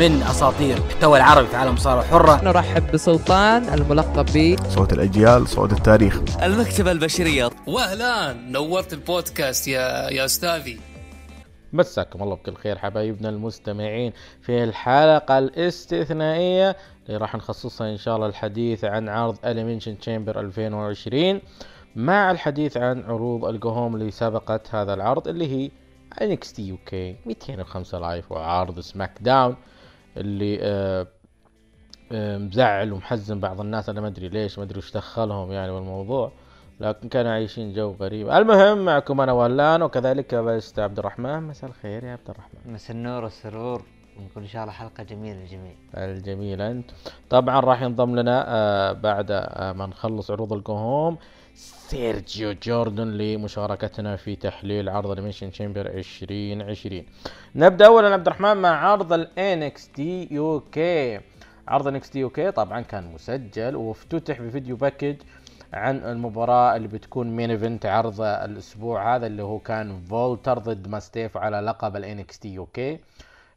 من أساطير المحتوى العربي في عالم الصارة الحرة نرحب بسلطان الملقب ب صوت الأجيال صوت التاريخ. المكتبة البشرية. واهلا نورت البودكاست يا يا أستاذي. مساكم الله بكل خير حبايبنا المستمعين في الحلقة الاستثنائية اللي راح نخصصها إن شاء الله الحديث عن عرض Elimination Chamber 2020 مع الحديث عن عروض القهوم اللي سبقت هذا العرض اللي هي NXT UK 205 Live وعرض سماك داون اللي آه آه مزعل ومحزن بعض الناس. أنا ما أدري ليش ما أدري وش دخلهم يعني بالموضوع لكن كانوا عايشين جو غريب. المهم معكم أنا ولان وكذلك بست عبد الرحمن. مساء الخير يا عبد الرحمن. مساء النور والسرور. ونقول إن شاء الله حلقة جميلة للجميع. الجميل انت طبعا راح ينضم لنا آه بعد ما نخلص عروض القهوم سيرجيو جوردن لمشاركتنا في تحليل عرض Elimination Chamber 2020 نبدأ اولا عبد الرحمن مع عرض الان إكس تي يو كي عرض ان إكس تي يو كي طبعا كان مسجل وافتتح ب video package عن المباراة اللي بتكون main event عرض الأسبوع هذا اللي هو كان فولتر ضد ماستيف على لقب ال NXT UK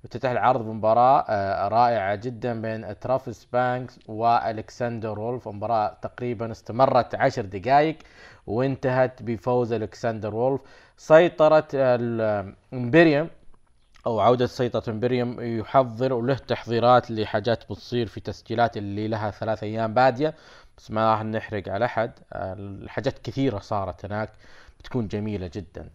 افتتح العرض بمباراة آه رائعة جدا بين ترافيس بانكس والكسندر وولف. مباراة تقريبا استمرت عشر دقائق وانتهت بفوز إلكسندر وولف. سيطرة الإمبريوم أو عودة سيطرة امبريوم يحضر وله تحضيرات لحاجات بتصير في تسجيلات اللي لها ثلاث أيام بادية بس ما راح نحرق على أحد. الحاجات كثيرة صارت هناك بتكون جميلة جدا.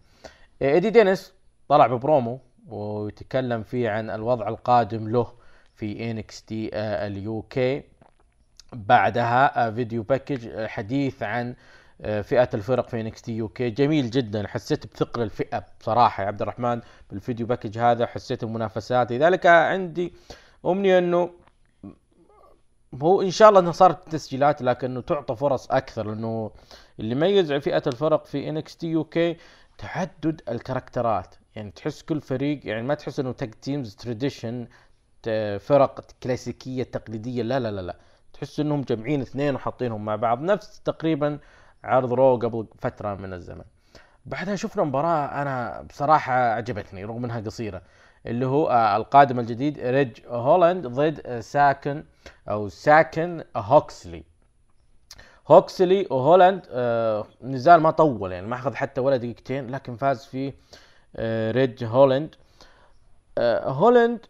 إيدي دينيس طلع ببرومو. ويتكلم فيه عن الوضع القادم له في NXT UK. بعدها video package حديث عن فئة الفرق في NXT UK. جميل جدا حسيت بثقل الفئة بصراحة يا عبد الرحمن بال video package هذا حسيت بمنافسات لذلك عندي أمنية إنه هو إن شاء الله إنها صارت تسجيلات لكنه تعطى فرص أكثر لأنه اللي يميز فئة الفرق في NXT UK تعدد الكاركترات. يعني تحس كل فريق يعني ما تحس إنه tag teams tradition فرق كلاسيكية تقليدية لا لا لا لا. تحس إنهم جمعين اثنين وحاطينهم مع بعض. نفس تقريبا عرض رو قبل فترة من الزمن. بعدها شفنا مباراة أنا بصراحة عجبتني رغم إنها قصيرة اللي هو القادم الجديد ريدج هولاند ضد ساكسن أو ساكسن هوكسلي. هوكسلي وهولاند آه نزال ما طول يعني ما أخذ حتى ولا دقيقتين لكن فاز فيه آه ريدج هولاند آه هولاند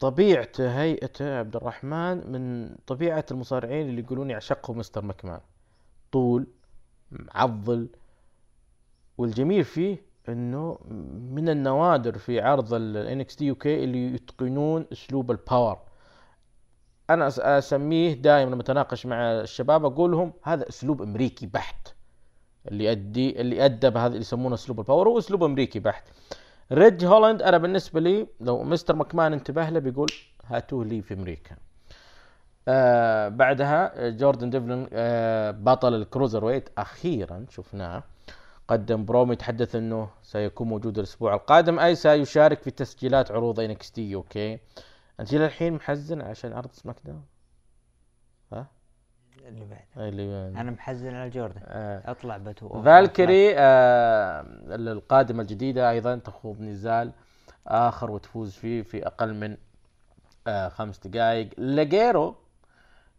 طبيعته هيئته عبد الرحمن من طبيعة المصارعين اللي يقولون يعشقهم مستر مكمان طول معضل. والجميل فيه إنه من النوادر في عرض ال NXT UK اللي يتقنون أسلوب ال power أنا أسميه دائما لما أتناقش مع الشباب أقول لهم هذا أسلوب أمريكي بحت. اللي ادي اللي ادى بهذا اللي يسمونه أسلوب ال power هو أسلوب أمريكي بحت. ريدج هولاند أنا بالنسبة لي لو مستر مكمان انتبه له بيقول هاتوه لي في أمريكا. آه بعدها جوردن ديفلن آه بطل ال cruiserweight أخيرا شفناه قدم برومو يتحدث إنه سيكون موجود الأسبوع القادم أي سيشارك في تسجيلات عروض NXT UK. أنت الحين محزن عشان عرض سماك داون؟ اللي بعد اللي بعد. أنا محزن على جوردن. آه. أطلع بتو فالكري آه القادمة الجديدة أيضا تخوض نزال آخر وتفوز فيه في أقل من آه خمس دقائق لجيرو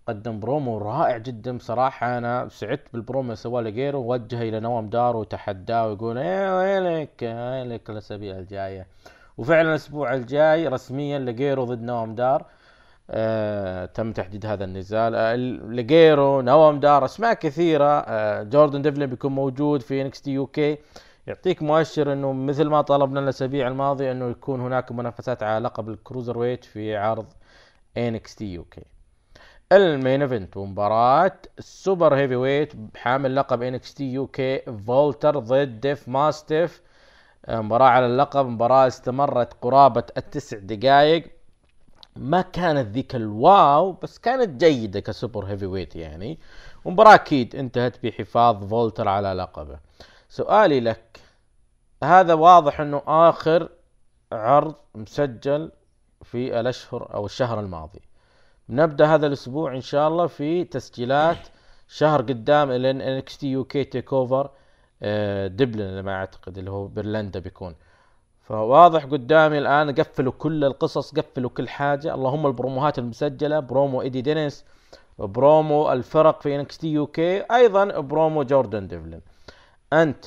قدم برومو رائع جدا بصراحة. أنا سعدت بالبرومو اللي سواه لجيرو وجهه إلى نوام دار وتحداه ويقول إيه وينك وينك الأسابيع الجاية. وفعلا الأسبوع الجاي رسميا لجيرو ضد نوام دار. آه تم تحديد هذا النزال. آه نوام دار أسماء كثيرة. آه جوردن ديفلين بيكون موجود في NXT UK. يعطيك مؤشر إنه مثل ما طلبنا الأسابيع الماضية إنه يكون هناك منافسات على لقب ال cruiserweight في عرض NXT UK. ال main event ومباراة ال super heavyweight حامل لقب NXT UK فولتر ضد ديف ماستيف. مباراة على اللقب مباراة استمرت قرابة التسع دقائق ما كانت ذيك ال wow بس كانت جيدة ك super heavyweight يعني. ومباراة أكيد انتهت بحفاظ فولتر على لقبه. سؤالي لك هذا واضح إنه آخر عرض مسجل في الأشهر أو الشهر الماضي. نبدأ هذا الأسبوع إن شاء الله في تسجيلات شهر قدام لأن NXT UK TakeOver دبلن ما أعتقد اللي هو برلندا بيكون. فواضح قدامي الآن قفلوا كل القصص قفلوا كل حاجة. اللهم البروموهات المسجلة برومو إيدي دينيس برومو الفرق في NXT UK أيضا برومو جوردن ديفلن أنت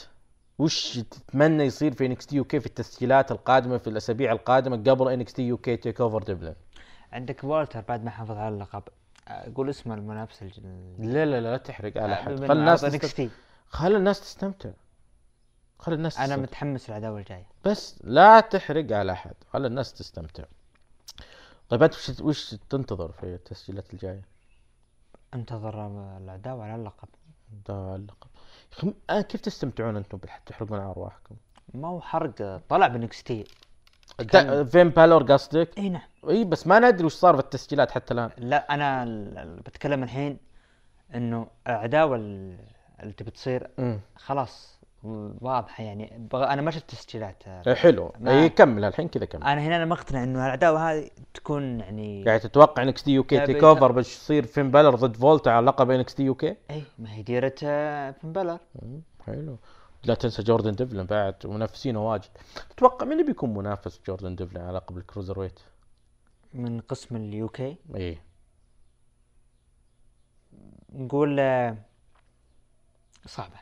وش تتمنى يصير في NXT UK في التسجيلات القادمة في الأسابيع القادمة قبل NXT UK TakeOver ديفلن عندك والتر بعد ما حافظ على اللقب. قول اسمه المنافس الج... لا لا لا, تحرق على احد من خل الناس تست... خل الناس تستمتع. خل الناس أنا تستمتع. متحمس للعداوة الجاية. بس لا تحرق على أحد خل الناس تستمتع. طيب انت وش وش تنتظر في التسجيلات الجاية؟ انتظر العداوة على اللقب. ده اللقب. يا أخي آه، كيف تستمتعون أنتم تحرقون على أرواحكم؟ ما هو حرق طلع بنكستي. دا- فين بالور قصدك؟ إي نعم. إي بس ما ندري وش صار في التسجيلات حتى الآن. لا أنا بتكلم الحين إنه العداوه ال- اللي تبي تصير خلاص. واضحة يعني. بغ... أنا ما شفت تسجيلات. إيه، حلو. ما- إي كمل الحين كذا كمل. أنا هنا أنا مقتنع إنه العداوة هذه تكون يعني يعني تتوقع NXT UK لا، TakeOver بس يصير فين بالر ضد والتر على لقب NXT UK؟ اي ما هي ديرة آه، فين بلر. حلو. لا تنسى جوردن ديفلن بعد منافسينه واجد. تتوقع مين اللي بيكون منافس جوردن ديفلن على لقب ال cruiserweight؟ من قسم اليو كي؟ إي. نقول آه، صعبة.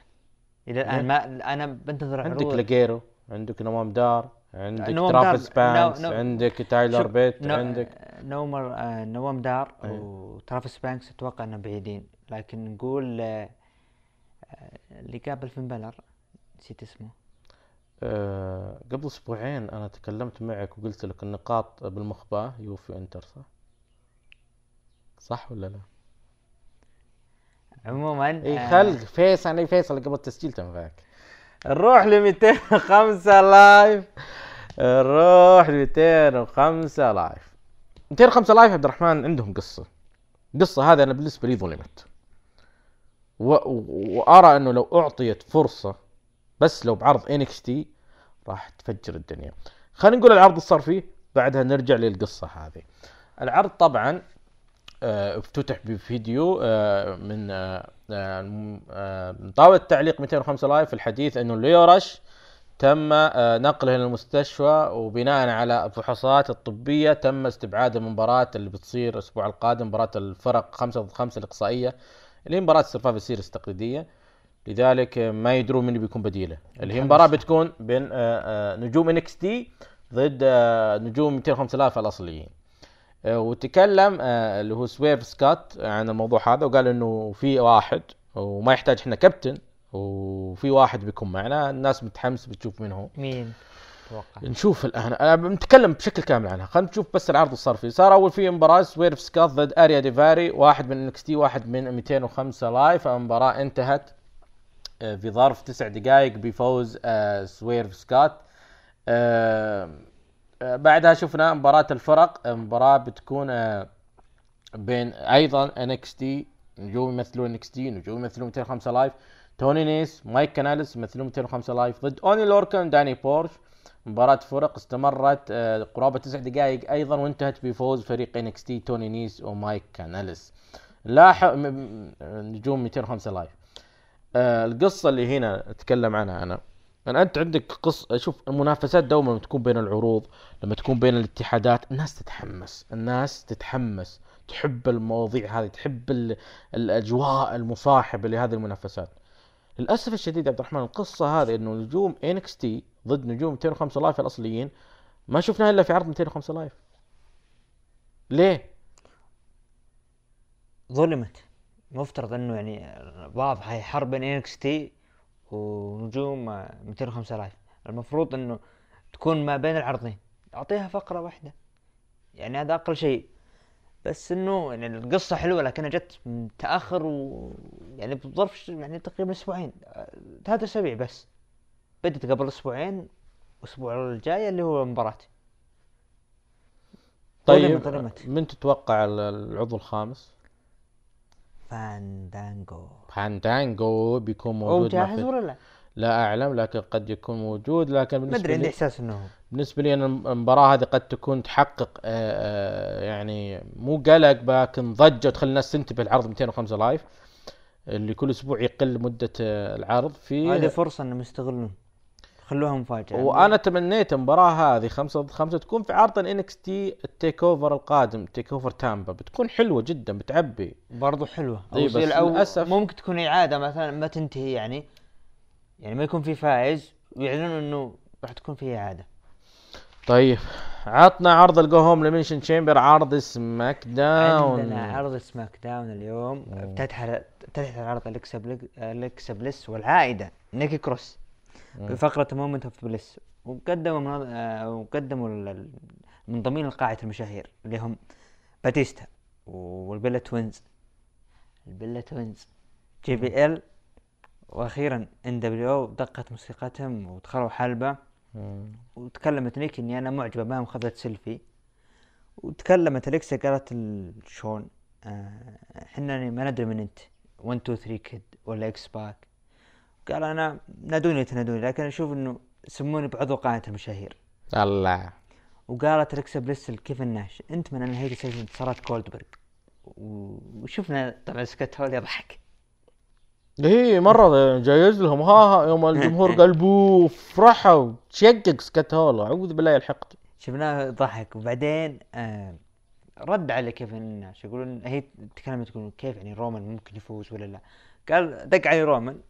إلى الآن ما أنا بنتظر عندك عروض لاجيرو عندك نوام دار عندك نوام ترافيس بانكس نو- نو- عندك تايلر بيت نو- عندك نومر آه، نوام دار أي. وترافيس بانكس أتوقع انهم بعيدين لكن نقول آه، آه، اللي قابل فين بلر نسيت اسمه آه قبل أسبوعين أنا تكلمت معك وقلت لك النقاط بالمخبأة يوفي إنتر صح؟ صح ولا لا؟ عموما إي آه، خل فيصل اي فيصل قبل التسجيل تنفعك نروح ل 205 لايف نروح ل 205 لايف 205 لايف عبد الرحمن عندهم قصة. قصة هذا أنا بالنسبة لي ظلمت. و... و... وأرى إنه لو أعطيت فرصة بس لو بعرض NXT راح تفجر الدنيا. خلينا نقول العرض اللي صار فيه بعدها نرجع للقصة هذه. العرض طبعا افتتح بفيديو آه، من آه، آه، آه، من طاولة تعليق 205 Live الحديث إنه ليورش تم آه، نقله إلى المستشفى وبناء على الفحوصات الطبية تم استبعاده من المباراة اللي بتصير الأسبوع القادم مباراة الفرق خمسة ضد خمسة الإقصائية اللي هي مباراة Survivor Series التقليدية. لذلك آه، ما يدرون من بيكون بديله. اللي هي مباراة بتكون بين آه، آه، نجوم NXT ضد آه، نجوم 205 Live الأصليين. آه، وتكلم آه، اللي هو سويرف سكات عن الموضوع هذا وقال إنه في واحد وما يحتاج إحنا كابتن وفي واحد بيكون معنا الناس متحمس بتشوف مين هو. مين؟ أتوقع نشوف الآن. أنا بنتكلم بشكل كامل عنها. خلينا نشوف بس العرض اللي صار فيه. صار أول في مباراة سويرف سكات ضد أريا ديفاري واحد من NXT واحد من 205 Live. المباراة انتهت آه، في ظرف تسع دقائق بفوز آه، سويرف سكات آه، آه، بعدها شفنا مباراة الفرق آه، مباراة بتكون آه، بين أيضا NXT نجوم يمثلون NXT نجوم يمثلون 205 Live توني نيس مايك كاناليس يمثلون 205 Live ضد أوني لوركن داني بورش. مباراة فرق استمرت آه، قرابة تسع دقائق أيضا وانتهت بفوز فريق NXT توني نيس ومايك كاناليس. لاحق نجوم 205 Live آه، القصة اللي هنا أتكلم عنها أنا. أنا أنت عندك قص شوف المنافسات دوما لما تكون بين العروض لما تكون بين الاتحادات الناس تتحمس الناس تتحمس تحب المواضيع هذه تحب ال... الأجواء المصاحبة لهذه المنافسات. للأسف الشديد يا عبد الرحمن القصة هذه إنه نجوم NXT ضد نجوم 205 Live الأصليين ما شفناها إلا في عرض 205 Live ليه؟ ظلمت. مفترض إنه يعني واضح هي حرب بين NXT ونجوم آه، 205 Live المفروض إنه تكون ما بين العرضين. أعطيها فقرة واحدة. يعني هذا أقل شيء. بس إنه يعني القصة حلوة لكنها جت متأخر و يعني بظرف يعني تقريبا أسبوعين. آه، ثلاث أسابيع بس. بدت قبل أسبوعين الأسبوع الجاي اللي هو المباراة طيب. من تتوقع ال- العضو الخامس؟ فاندانجو فاندانجو بيكون هو موجود مع جاهز ولا لا؟ لا أعلم لكن قد يكون موجود لكن ما بالنسبة أدري عندي إحساس إنه هو. بالنسبة لي أنا المباراة هذه قد تكون تحقق آه، آه، يعني مو قلق لكن ضجة تخلي الناس تنتبه العرض 205 Live اللي كل أسبوع يقل مدة آه، العرض في هذه فرصة إنهم يستغلون. خلوها مفاجأة. وأنا تمنيت المباراة هذه خمسة ضد خمسة تكون في عرض ال NXT ال TakeOver القادم TakeOver تامبا. بتكون حلوة جدا بتعبي. برضو حلوة. أو بس للأسف- ممكن تكون إعادة مثلا ما تنتهي يعني يعني ما يكون في فائز ويعلنون إنه راح تكون في إعادة. طيب عطنا عرض الجو هوم لمنشن تشامبر عرض سماك داون. عندنا عرض SmackDown اليوم. افتتح افتتح العرض اليكسا بليس والعائدة نيكي كروس. بفقرة Moment of Bliss وقدموا منظ... آه، وقدموا ال- ال- منضمين لقاعه المشاهير اللي هم باتيستا والبيلا توينز البيلا توينز JBL وأخيرا ان دبليو دقت موسيقتهم ودخلوا حلبة. وتكلمت نيكي إني أنا معجبة بهم خذت سيلفي. وتكلمت أليكسا قالت لشون آه، إحنا يعني ما ندري من أنت. 1 2 3 Kid ولا إكس باك قال أنا نادوني تنادوني لكن أشوف إنه سموني بعضو قاعة المشاهير. الله. وقالت أليكسا بليس لكيفن ناش أنت من نهاية سلسلة انتصارات جولدبرغ و- وشفنا طبعا سكوت هول يضحك. إيه مرة جايز لهم. ها ها يوم الجمهور قال بو فرحوا. تشقق سكوت هول. أعوذ بالله يلحقت شفناه ضحك وبعدين آه رد على كيفن ناش. يقولون هي تكلمت تقول كيف يعني رومان ممكن يفوز ولا لا. قال دق علي رومان.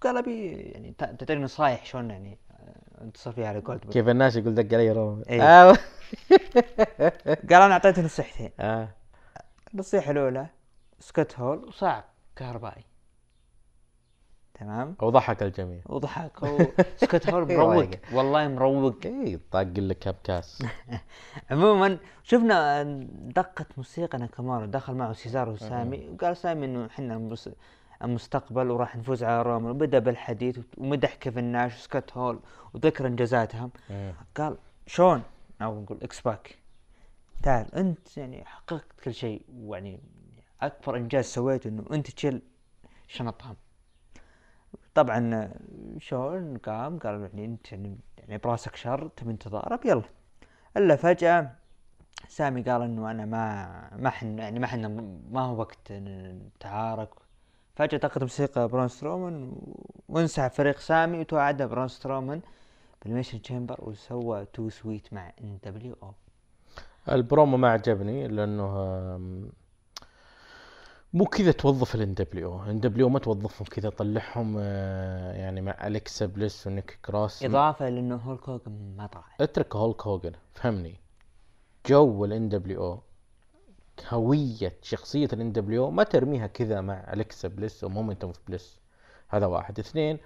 وقال أبي يعني تعطيني نصايح شلون يعني آه، انتصر فيها على جولدبرغ كيف الناس يقول دق علي روما إيه. آه. قال أنا أعطيته نصيحتين آه. النصيحة الأولى سكوت هول وصعق كهربائي. تمام؟ وضحك الجميع. وضحك هو سكوت هول إيه مروق. والله مروق. إيه طاق لك كاب كاس عموما شفنا دقة موسيقى ناكامورا دخل معه سيزارو وسامي وقال سامي إنه إحنا المستقبل وراح نفوز على رومان وبدأ بالحديث ومدح كيفن ناش وسكوت هول وذكر انجازاتهم. قال شون أو نقول إكس باك. تعال أنت يعني حققت كل شيء ويعني أكبر إنجاز سويته إنه أنت تشيل شنطهم. طبعا شون قام قال يعني أنت يعني, يعني براسك شر تبي تضارب يلا. إلا فجأة سامي قال إنه أنا ما ما حن يعني ما حنا ما هو وقت نتعارك. فجأة دقت موسيقى برون سترومان وانسحب فريق سامي وتوعد برون سترومان بال Elimination Chamber وسوى too sweet مع NWO. البرومو ما عجبني لأنه مو كذا توظف الان دبليو إن دبليو ما توظفهم كذا طلعهم آه، يعني مع أليكسا بليس ونيك كروس إضافة لأنه هولك هوجن ما طلع اترك هولك هوجن فهمني. جو الان دبليو هوية شخصية الان دبليو ما ترميها كذا مع أليكسا بليس ومومنتوم اوف بليس. هذا واحد. اثنين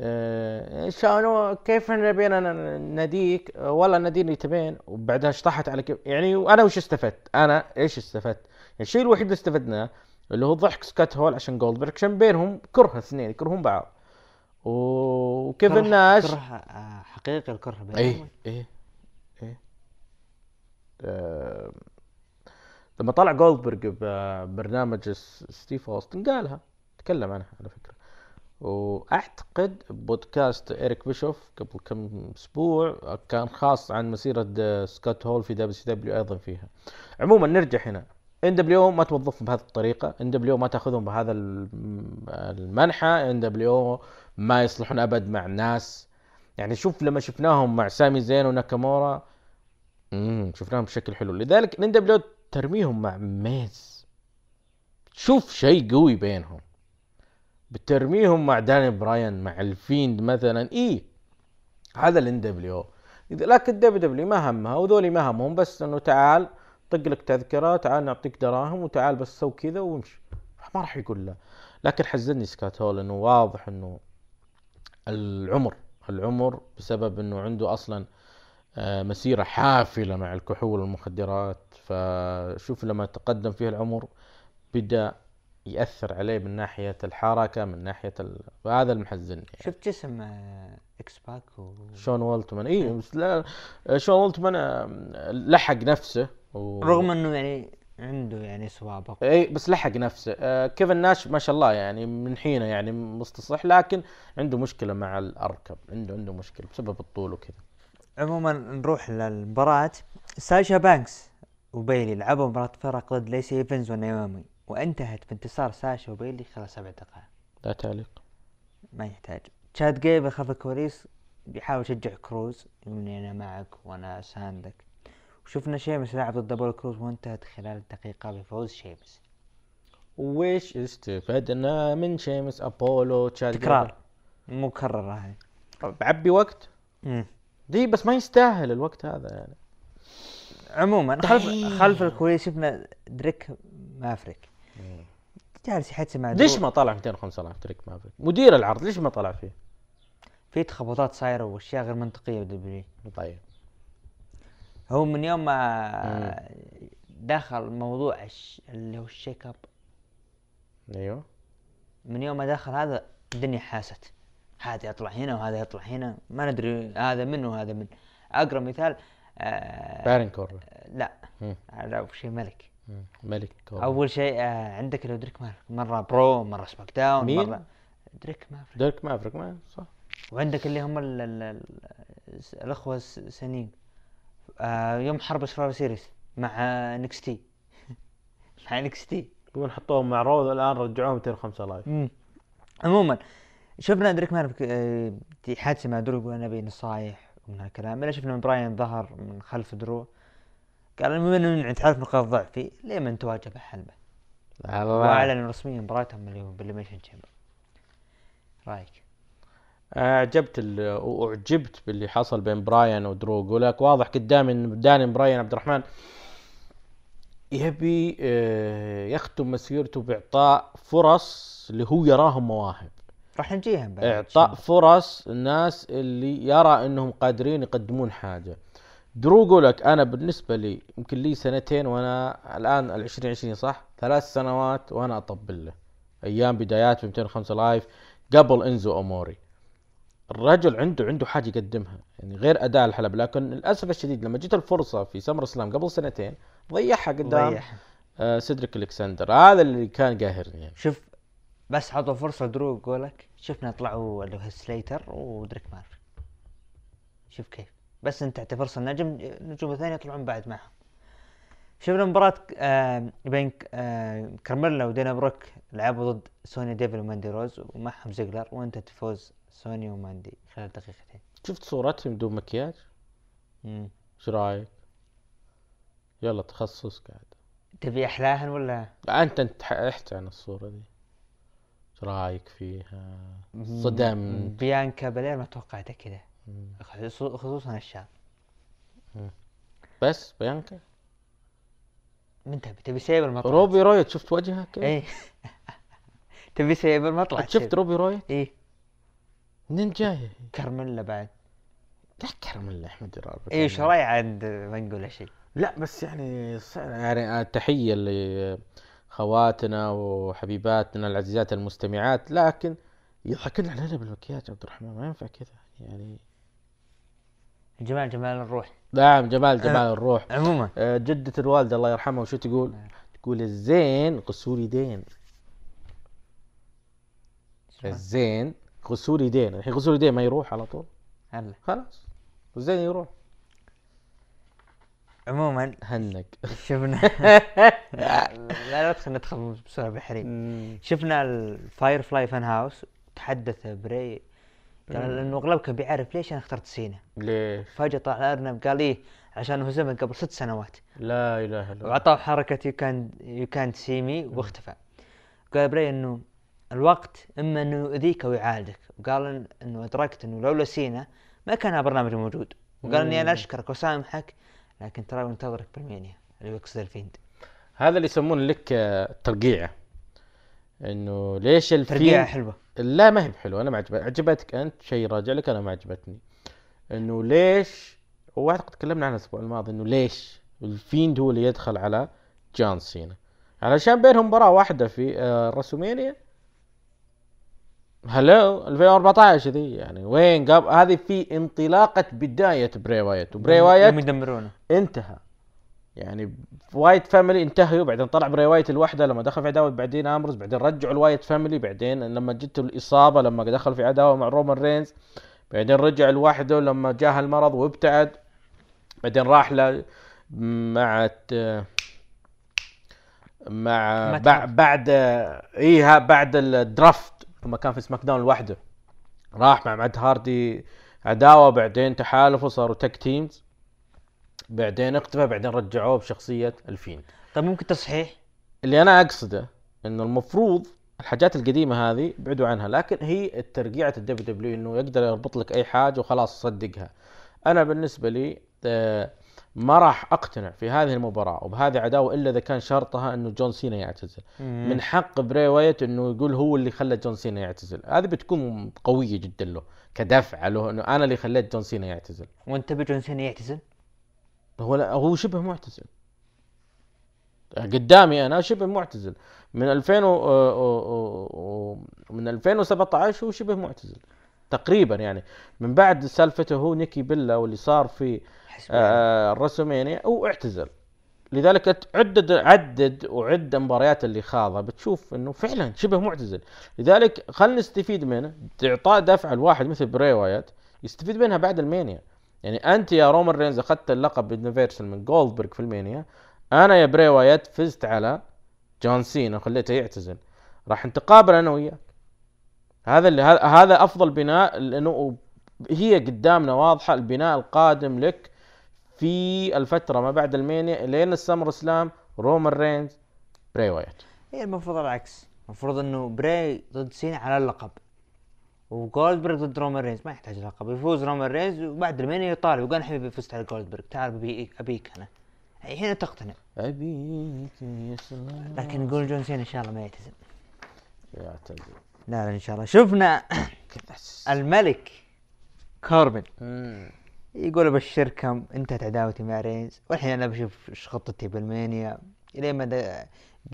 آه شانو كيف نبينا نديك آه، والله ناديني تبين وبعدها اشطحت على كيف يعني وأنا وش استفدت؟ أنا إيش استفدت؟ يعني الشيء الوحيد اللي استفدناه اللي هو ضحك سكات هول عشان جولدبرغ عشان بينهم كره اثنين يكرهون بعض. وكيف كره- الناس كره آه، حقيقي الكره بينهم. إيه إيه إيه. آه، لما طلع جولدبرغ ببرنامج ستيف اوستن قالها تكلم عنها على فكرة. وأعتقد بودكاست اريك بيشوف قبل كم أسبوع كان خاص عن مسيرة سكوت هول في WCW أيضا فيها. عموما نرجع هنا. NWO ما توظفهم بهذه الطريقة NWO ما تأخذهم بهذا الم- المنحى NWO ما يصلحون أبد مع الناس. يعني شوف لما شفناهم مع سامي زين وناكامورا شفناهم بشكل حلو. لذلك NWO ترميهم مع ميز. شوف شيء قوي بينهم. بترميهم مع داني براين مع الفيند مثلا. اي هذا ال NWO. لكن WWE ما همها وذولي ما همهم بس إنه تعال طق لك تذكرة تعال نعطيك دراهم وتعال بس سو كذا وامشي. ما راح يقول لا. لكن حزني سكوت هول انه واضح إنه العمر العمر بسبب إنه عنده أصلا مسيرة حافلة مع الكحول والمخدرات. فشوف لما تقدم فيه العمر بدأ يأثر عليه من ناحية الحركة من ناحية ال... وهذا المحزن يعني. شفت جسم آه، إكس باك و... شون والتمان. اي بس لا شون والتمان آه، لحق نفسه و... رغم إنه يعني عنده يعني سوابق اي بس لحق نفسه. آه كيفن ناش ما شاء الله يعني من حينه يعني مستصح لكن عنده مشكلة مع الركب عنده عنده مشكلة بسبب الطول وكذا. عموما نروح للمباراة. ساشا بانكس وبيلي لعبوا مباراة فرق ضد ليسي إيفنز ونيومي وانتهت بانتصار ساشا وبيلي خلال سبع دقائق. لا تعليق. ما يحتاج. تشاد جيبل خلف الكواليس بيحاول يشجع كروز اني أنا معك وأنا ساندك. وشفنا شيمس لعب ضد بول كروز وانتهت خلال دقيقة بفوز شيمس. وش استفدنا من شيمس؟ أبولو تشاد تكرار. مكررة جيبل؟ بعبي وقت؟ مم. دي بس ما يستاهل الوقت هذا يعني. عموما خلف خلف الكواليس شفنا دريك مافريك. جالس يحدث مع ليش. ما طلع 205 تريك ما في مدير العرض ليش ما طلع فيه؟ في تخبطات صايرة وأشياء غير منطقية بدبليو طيب. هو من يوم ما دخل موضوع الش... اللي هو الشيك أب. أيوه. من يوم ما دخل هذا الدنيا حاست. هذا يطلع هنا وهذا يطلع هنا ما ندري هذا من وهذا من. اقرب مثال آه بارن كوربن لا. على شيء ملك. ملك كوربن أول شيء آه عندك لو دريك مارك مرة برو مرة سماك داون مين؟ مرة دريك مافريك. ديرك مافريك ما صح. وعندك اللي هم ال ال ال الأخوة الس- السنين آه يوم حرب سرار سيريس مع نكستي مع نكستي يقول حطوهم مع رود الآن رجعوهم 205 لايف. عموما شفنا دريك آه، في حادثة مع درو يقول أنا أبي نصايح ومن هالكلام. إلا شفنا براين ظهر من خلف درو. قال بما إنه تعرف نقاط ضعفي. ليه ما تواجه حلبه وأعلن رسميا مباراتهم اليوم بال elimination chamber رأيك؟ أعجبت واعجبت باللي حصل بين براين ودرو. أقول لك واضح قدامي ان دانيال براين عبد الرحمن يبي آه، يختم مسيرته بإعطاء فرص اللي هو يراهم مواهب. راح نجيها بعد. إعطاء فرص الناس اللي يرى إنهم قادرين يقدمون حاجة. درو لك أنا بالنسبة لي يمكن لي سنتين وأنا الآن ال 2020 صح؟ ثلاث سنوات وأنا أطبل له. أيام بدايات في 205 Live قبل إنزو اموري الرجل عنده عنده حاجة يقدمها يعني غير أداء الحلبة لكن للأسف الشديد لما جت الفرصة في SummerSlam قبل سنتين ضيعها قدام ضيعها. آه سيدريك ألكسندر. هذا اللي كان قاهرني. يعني. شوف بس عطوا فرصة درو يقولك شفنا طلعوا اللي هو سليتر ودرو ماك شوف كيف. بس انت تعطي فرصة النجم النجوم الثانية يطلعون بعد معهم. شفنا مباراة آه بين آه كارميلا ودانا بروك لعبوا ضد سونيا ديفل وماندي روز ومعهم زيجلر. وانتهت فوز سوني وماندي خلال دقيقتين. شفت صورتهم بدون مكياج؟ مم. إيش رأيك؟ يلا تخصص قاعد. تبي أحلاهن ولا؟ أنت انت احكي عن الصورة دي. رايك فيها؟ صدم بيانكا بلير ما توقعتها كذا خصو- خصوصا الشاب بس بيانكا؟ من تبي؟ تبي سيبر ما طلعت. روبي رويت شفت وجهها كيف؟ إيه. تبي سيبر ما طلعت. شفت. روبي رويت؟ إيه. منين جاية؟ كارميلا بعد. تذكر من أحمد جلال إيه إيش رأي عاد ما نقول شيء؟ لا بس يعني يعني تحية لخواتنا وحبيباتنا العزيزات المستمعات لكن يضحكون علينا بالمكياج عبد الرحمن ما ينفع كذا يعني. جمال جمال الروح. نعم جمال جمال الروح. عموما. آه، جدة الوالدة الله يرحمها وشو تقول؟ تقول الزين غسول يدين الزين غسول يدين الحين غسول يدين ما يروح على طول؟ هلا. خلاص الزين يروح. عموما هنق شفنا لا لا تدخل ندخل بسرعة بحريم. شفنا ال Firefly Fun House تحدث بري قال إنه اغلبكم بيعرف ليش أنا اخترت سينا. ليش؟ فجأة طلع ارنب قال إيه عشان هزمه قبل ست سنوات. لا إله إلا الله. وعطاه حركة يو كان يو كان سي مي واختفى. قال بري إنه الوقت إما إنه يؤذيك أو يعالجك. وقال إنه أدركت إنه لولا سينا ما كان هالبرنامج موجود. وقال إني أنا أشكرك وسامحك لكن ترى منتظرك بالمانيا اللي يقصد الفيند. هذا اللي يسمونه لك آه، ترقيعة إنه ليش الفيند ترقيعه حلوة. لا ما هي بحلوة أنا ما عجبت عجبتك أنت شيء راجع لك أنا ما عجبتني. إنه ليش؟ واعتقد تكلمنا عنها الأسبوع الماضي إنه ليش الفيند هو اللي يدخل على جون سينا؟ علشان بينهم مباراة واحدة في آه، راسلمينيا هالو 2014 ذي يعني وين قبل هذه في انطلاقة بداية بري وايت وبري وايت يدمرونه. انتهى. يعني وايت فاميلي انتهوا بعدين طلع براي وايت لوحده لما دخل في عداوة بعدين امرز بعدين رجعوا الوايت فاميلي بعدين لما جت الإصابة لما دخل في عداوة مع رومان رينز بعدين رجع لوحده لما جاه المرض وابتعد بعدين راح ل مع مع. بعد ايها بعد ال draft. لما كان في سماك داون لوحده. راح مع مات هاردي عداوة بعدين تحالفوا صاروا tag teams بعدين اختفى بعدين رجعوه بشخصية الفيند. طيب ممكن تصحيح؟ اللي أنا أقصده إنه المفروض الحاجات القديمة هذه بعدوا عنها لكن هي الترقيعه ال WWE إنه يقدر يربط لك أي حاجة وخلاص صدقها. أنا بالنسبة لي آه، ما راح أقتنع في هذه المباراة وبهذه عداوة إلا إذا كان شرطها إنه جون سينا يعتزل. من حق بري وايت إنه يقول هو اللي خلى جون سينا يعتزل. هذه بتكون قوية جدا له كدفعة له إنه أنا اللي خليت جون سينا يعتزل. وأنت تبي جون سينا يعتزل؟ هو لا هو شبه معتزل. قدامي أنا شبه معتزل. من 2000 و... و... و... من 2017 هو شبه معتزل. تقريبا يعني. من بعد سالفته هو نيكي بيلا واللي صار في حسبي الله. آه الرسومينيا هو اعتزل. لذلك عدد عدد وعد المباريات اللي خاضها. بتشوف إنه فعلا شبه معتزل. لذلك خلينا نستفيد منه. إعطاء دفعه لواحد مثل بري وايت يستفيد منها بعد المانيا. يعني أنت يا رومان رينز أخذت اللقب بال Universal من جولدبرغ في المانيا. أنا يا بري وايت فزت على جون سينا وخليته يعتزل. راح نتقابل أنا وياك. هذا اللي هذا- أفضل بناء لأنه هي قدامنا واضحة البناء القادم لك في الفترة ما بعد المانيا لين ال SummerSlam رومان رينز بري وايت. هي المفروض العكس. المفروض إنه بري ضد سينا على اللقب. وجولدبرغ ضد رومان رينز ما يحتاج لقب. يفوز رومان رينز وبعد المانيا يطالب. أنا حبيبي فزت على جولدبرغ تعال أبيك أنا. هنا تقتنع. أبيك يا سلام. لكن نقول جون سينا إن شاء الله ما يعتزل. يعتزل. لا لا إن شاء الله. شفنا الملك كوربن مم. يقول ابشركم انتهت عداوتي مع رينز. والحين أنا بشوف إيش خطتي بالمانيا. إلين ما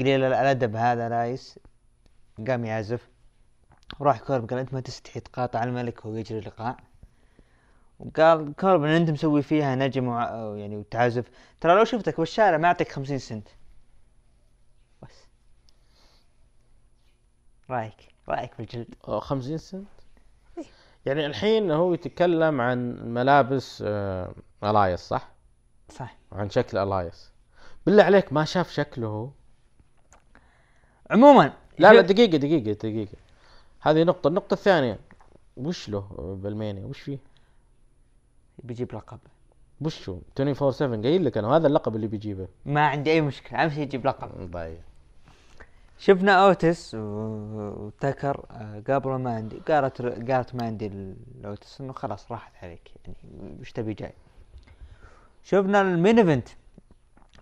قليل الأدب هذا إلياس قام يعزف. وراح كوربن قال أنت ما تستحي تقاطع الملك وهو يجري لقاء وقال كوربن أنت مسوي فيها نجم وع- يعني وتعزف ترى لو شفتك بالشارع ما اعطيك خمسين سنت. بس. رايك؟ رأيك بالجلد؟ أو 50 سنت. يعني الحين هو يتكلم عن ملابس آه، ألايس صح؟ صح. عن شكل ألايس. بالله عليك ما شاف شكله عموما لا لا دقيقة دقيقة دقيقة. هذه نقطة. النقطة الثانية وش له بالمانيا؟ وش فيه؟ بيجيب لقب. وش هو؟ 24 7 قايل لك أنا هذا اللقب اللي بيجيبه. ما عندي أي مشكلة أهم شيء يجيب لقب. ضايع شفنا أوتس و- وتكر آه، قابلوا ما عندي قالت قالت ما عندي الأوتس إنه خلاص راحت عليك يعني وش تبي جاي؟ شفنا المين إيفنت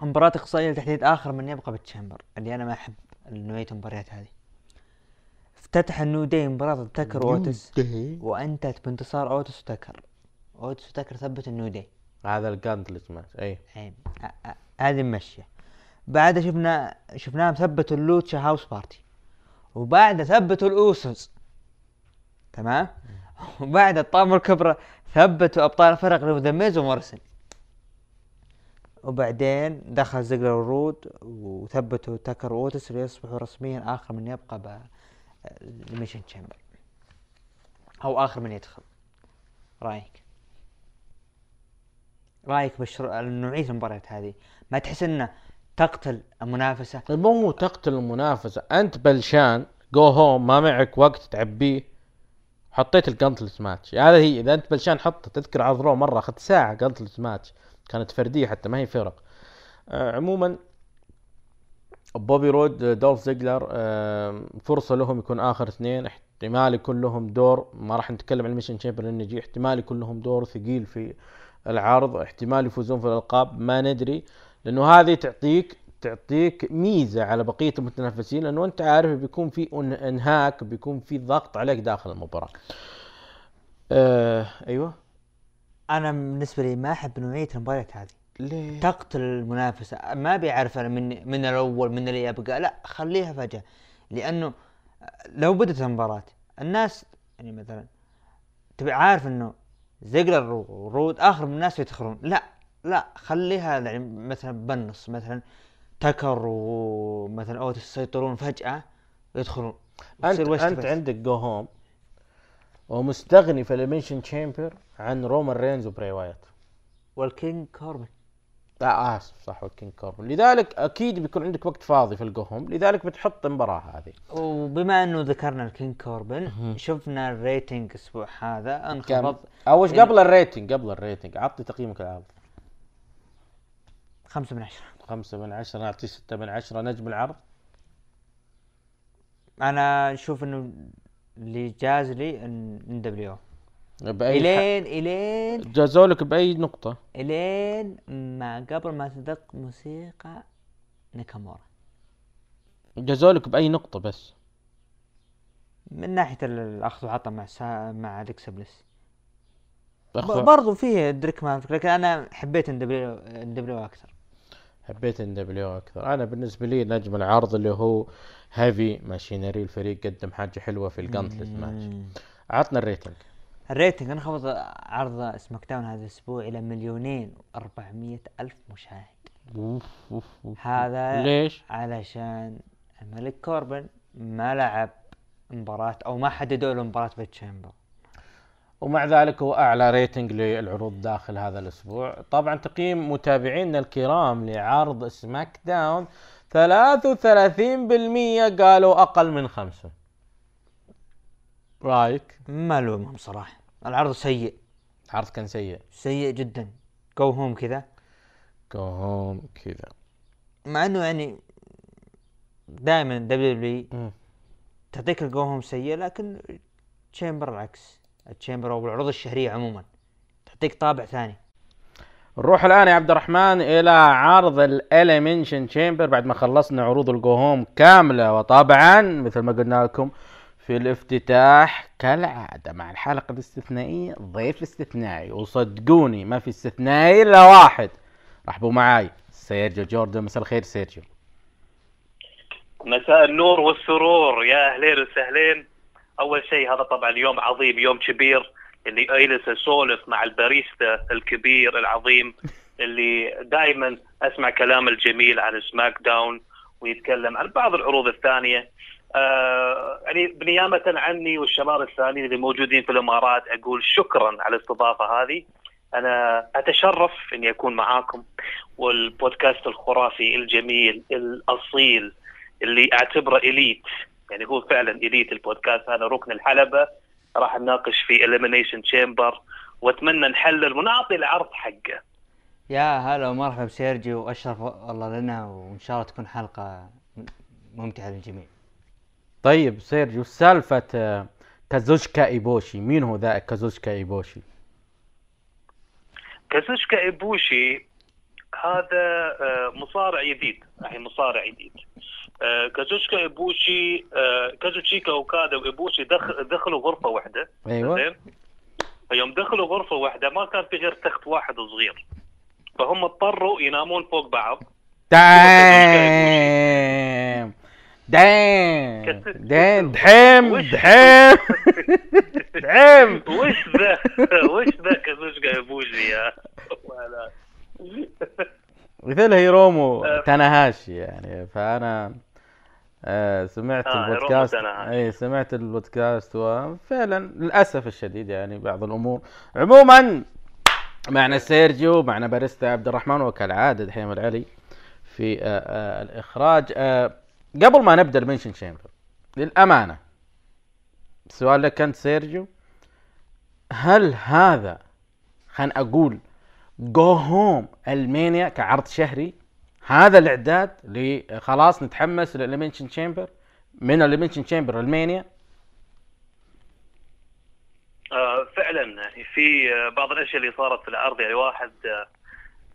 مباراة إقصائية لتحديد آخر من يبقى بالتشامبر اللي أنا ما أحب نوعية المباريات هذه. افتتح النو داي مباراة ضد تكر وأوتس وأنتهت بانتصار أوتس وتكر. أوتس وتكر ثبت النو داي. هذا الجانتلت ماتش أي. عين ه- ه- هذه ماشية بعدها شفنا شفناهم ثبتوا ال Lucha House Party وبعدها ثبتوا الأوسوس. تمام؟ وبعد الطامة الكبرى ثبتوا أبطال الفرق اللي ذا ميز ومورسن وبعدين دخل زيجلر ورود وثبتوا تاكر واوتس ليصبحوا رسميا آخر من يبقى ب Elimination Chamber أو آخر من يدخل. رأيك؟ رأيك بشأن نوعية المباريات هذه. ما تحس إنه تقتل المنافسة؟ مو تقتل المنافسة. أنت بلشان جو home ما معك وقت تعبيه. حطيت ال gauntlet match. هذا هي إذا أنت بلشان حط تذكر عرض رو مرة أخذت ساعة gauntlet match. كانت فردية حتى ما هي فرق. آه عموما بوبي رود دولف زيجلر آه فرصة لهم يكون آخر اثنين. احتمال يكون لهم دور. ما راح نتكلم عن Elimination Chamber لأنه يجي. احتمال يكون لهم دور ثقيل في العرض. احتمال يفوزون في الألقاب. ما ندري. لأنه هذه تعطيك تعطيك ميزة على بقية المتنافسين لأنه أنت عارف بيكون في إنهاك بيكون في ضغط عليك داخل المباراة. آه أيوه. أنا بالنسبة لي ما أحب نوعية المباريات هذه. ليه؟ تقتل المنافسة. ما بيعرف أنا من من الأول من اللي يبقى لا خليها فجأة. لأنه لو بدت المباراة الناس يعني مثلا تبي عارف إنه زيجلر ورود آخر من الناس يدخلون لا. لا خليها يعني مثلا بالنص مثلا تكر ومثلا اوتس يسيطرون فجأة يدخلون. انت أنت تبي. عندك go home ومستغني في ال Elimination Chamber عن رومان رينز وبري وايت. وال King كوربن لا آسف صح king كوربن لذلك أكيد بيكون عندك وقت فاضي في ال go home لذلك بتحط المباراة هذه. وبما أنه ذكرنا ال King كوربن شفنا ال rating الأسبوع هذا أنخفض. اول قبل ال rating؟ قبل ال rating عطني تقييمك العرض. خمسة من عشرة. خمسة من عشرة نعطيه ستة من عشرة. نجم العرض أنا أشوف إنه اللي جاز لي NWO. بأي الين الين ح... جازولك بأي نقطة؟ إلين ما قبل ما تدق موسيقى ناكامورا. جازولك بأي نقطة بس؟ من ناحية الأخذ وعطى مع سا... مع أليكسا بليس. برضو فيه دريك مافريك لكن أنا حبيت NWO أكثر. حبيت NWO أكثر. أنا بالنسبة لي نجم العرض اللي هو Heavy Machinery الفريق قدم حاجة حلوة في ال gauntlet match عطنا ال rating. ال rating انخفض عرض SmackDown هذا الأسبوع إلى مليونين وأربعمية ألف مشاهد. أوف أوف أوف. هذا ليش؟ علشان الملك كوربن ما لعب مباراة أو ما حددوا له مباراة بال Chamber ومع ذلك هو أعلى rating للعروض داخل هذا الأسبوع. طبعا تقييم متابعينا الكرام لعرض SmackDown 33% قالوا أقل من خمسة. رايك؟ ما لومهم صراحة. العرض سيء. العرض كان سيء. سيء جدا. go home كذا. go home كذا. مع إنه يعني دائما WWE مم. تعطيك ال go home سيء لكن Chamber العكس ال Chamber أو العروض الشهرية عموما. تعطيك طابع ثاني. نروح الآن يا عبد الرحمن إلى عرض ال Elimination Chamber بعد ما خلصنا عروض ال go home كاملة. وطبعا مثل ما قلنا لكم في الافتتاح كالعادة مع الحلقة الاستثنائية ضيف استثنائي وصدقوني ما في استثنائي إلا واحد. رحبوا معاي. سيرجيو جوردن. مساء الخير سيرجيو. مساء النور والسرور. يا أهلين وسهلين. أول شيء هذا طبعا يوم عظيم يوم كبير اللي اجلس اسولف مع الباريستا الكبير العظيم اللي دائما أسمع كلام الجميل عن SmackDown ويتكلم عن بعض العروض الثانية. آه يعني بالنيابة عني والشباب الثانيين اللي موجودين في الإمارات أقول شكرا على الاستضافة هذه. أنا أتشرف إني أكون معاكم والبودكاست الخرافي الجميل الأصيل اللي أعتبره elite. يعني هو فعلا elite البودكاست. هذا ركن الحلبة. راح نناقش في Elimination Chamber وأتمنى نحلل ونعطي العرض حقه. يا هلا ومرحبا بسيرجيو وأشرف والله لنا وإن شاء الله تكون حلقة ممتعة للجميع. طيب سيرجيو سالفة آه، كازوشكا إيبوشي؟ مين هو ذا كازوشكا إيبوشي؟ كازوشكا إيبوشي هذا آه، مصارع جديد. يعني مصارع جديد. كازوشكا ايبوشي آه، كازوشيكا اوكادا وايبوشي دخل دخلوا غرفة واحدة. أيوه. يوم دخلوا غرفة واحدة ما كان في غير تخت واحد صغير. فهم اضطروا ينامون فوق بعض. دايم. دايم. دايم دحيم دحيم. دحيم. وش ذا؟ وش ذا كازوشكا ايبوشي يا مثل هيرومو آه. تاناهاشي يعني فأنا آه، سمعت آه، البودكاست. اي سمعت البودكاست وفعلا للأسف الشديد يعني بعض الأمور. عموما معنا سيرجيو معنا باريستا عبد الرحمن وكالعادة دحيم العلي في آه، آه، الإخراج. آه، قبل ما نبدأ Elimination Chamber للأمانة سؤال لك أنت سيرجيو. هل هذا خلينا أقول go home ل Mania كعرض شهري؟ هذا الإعداد خلاص نتحمس لل Elimination Chamber. من Elimination Chamber ل Mania؟ آه، فعلا. يعني في بعض الأشياء اللي صارت في العرض يعني واحد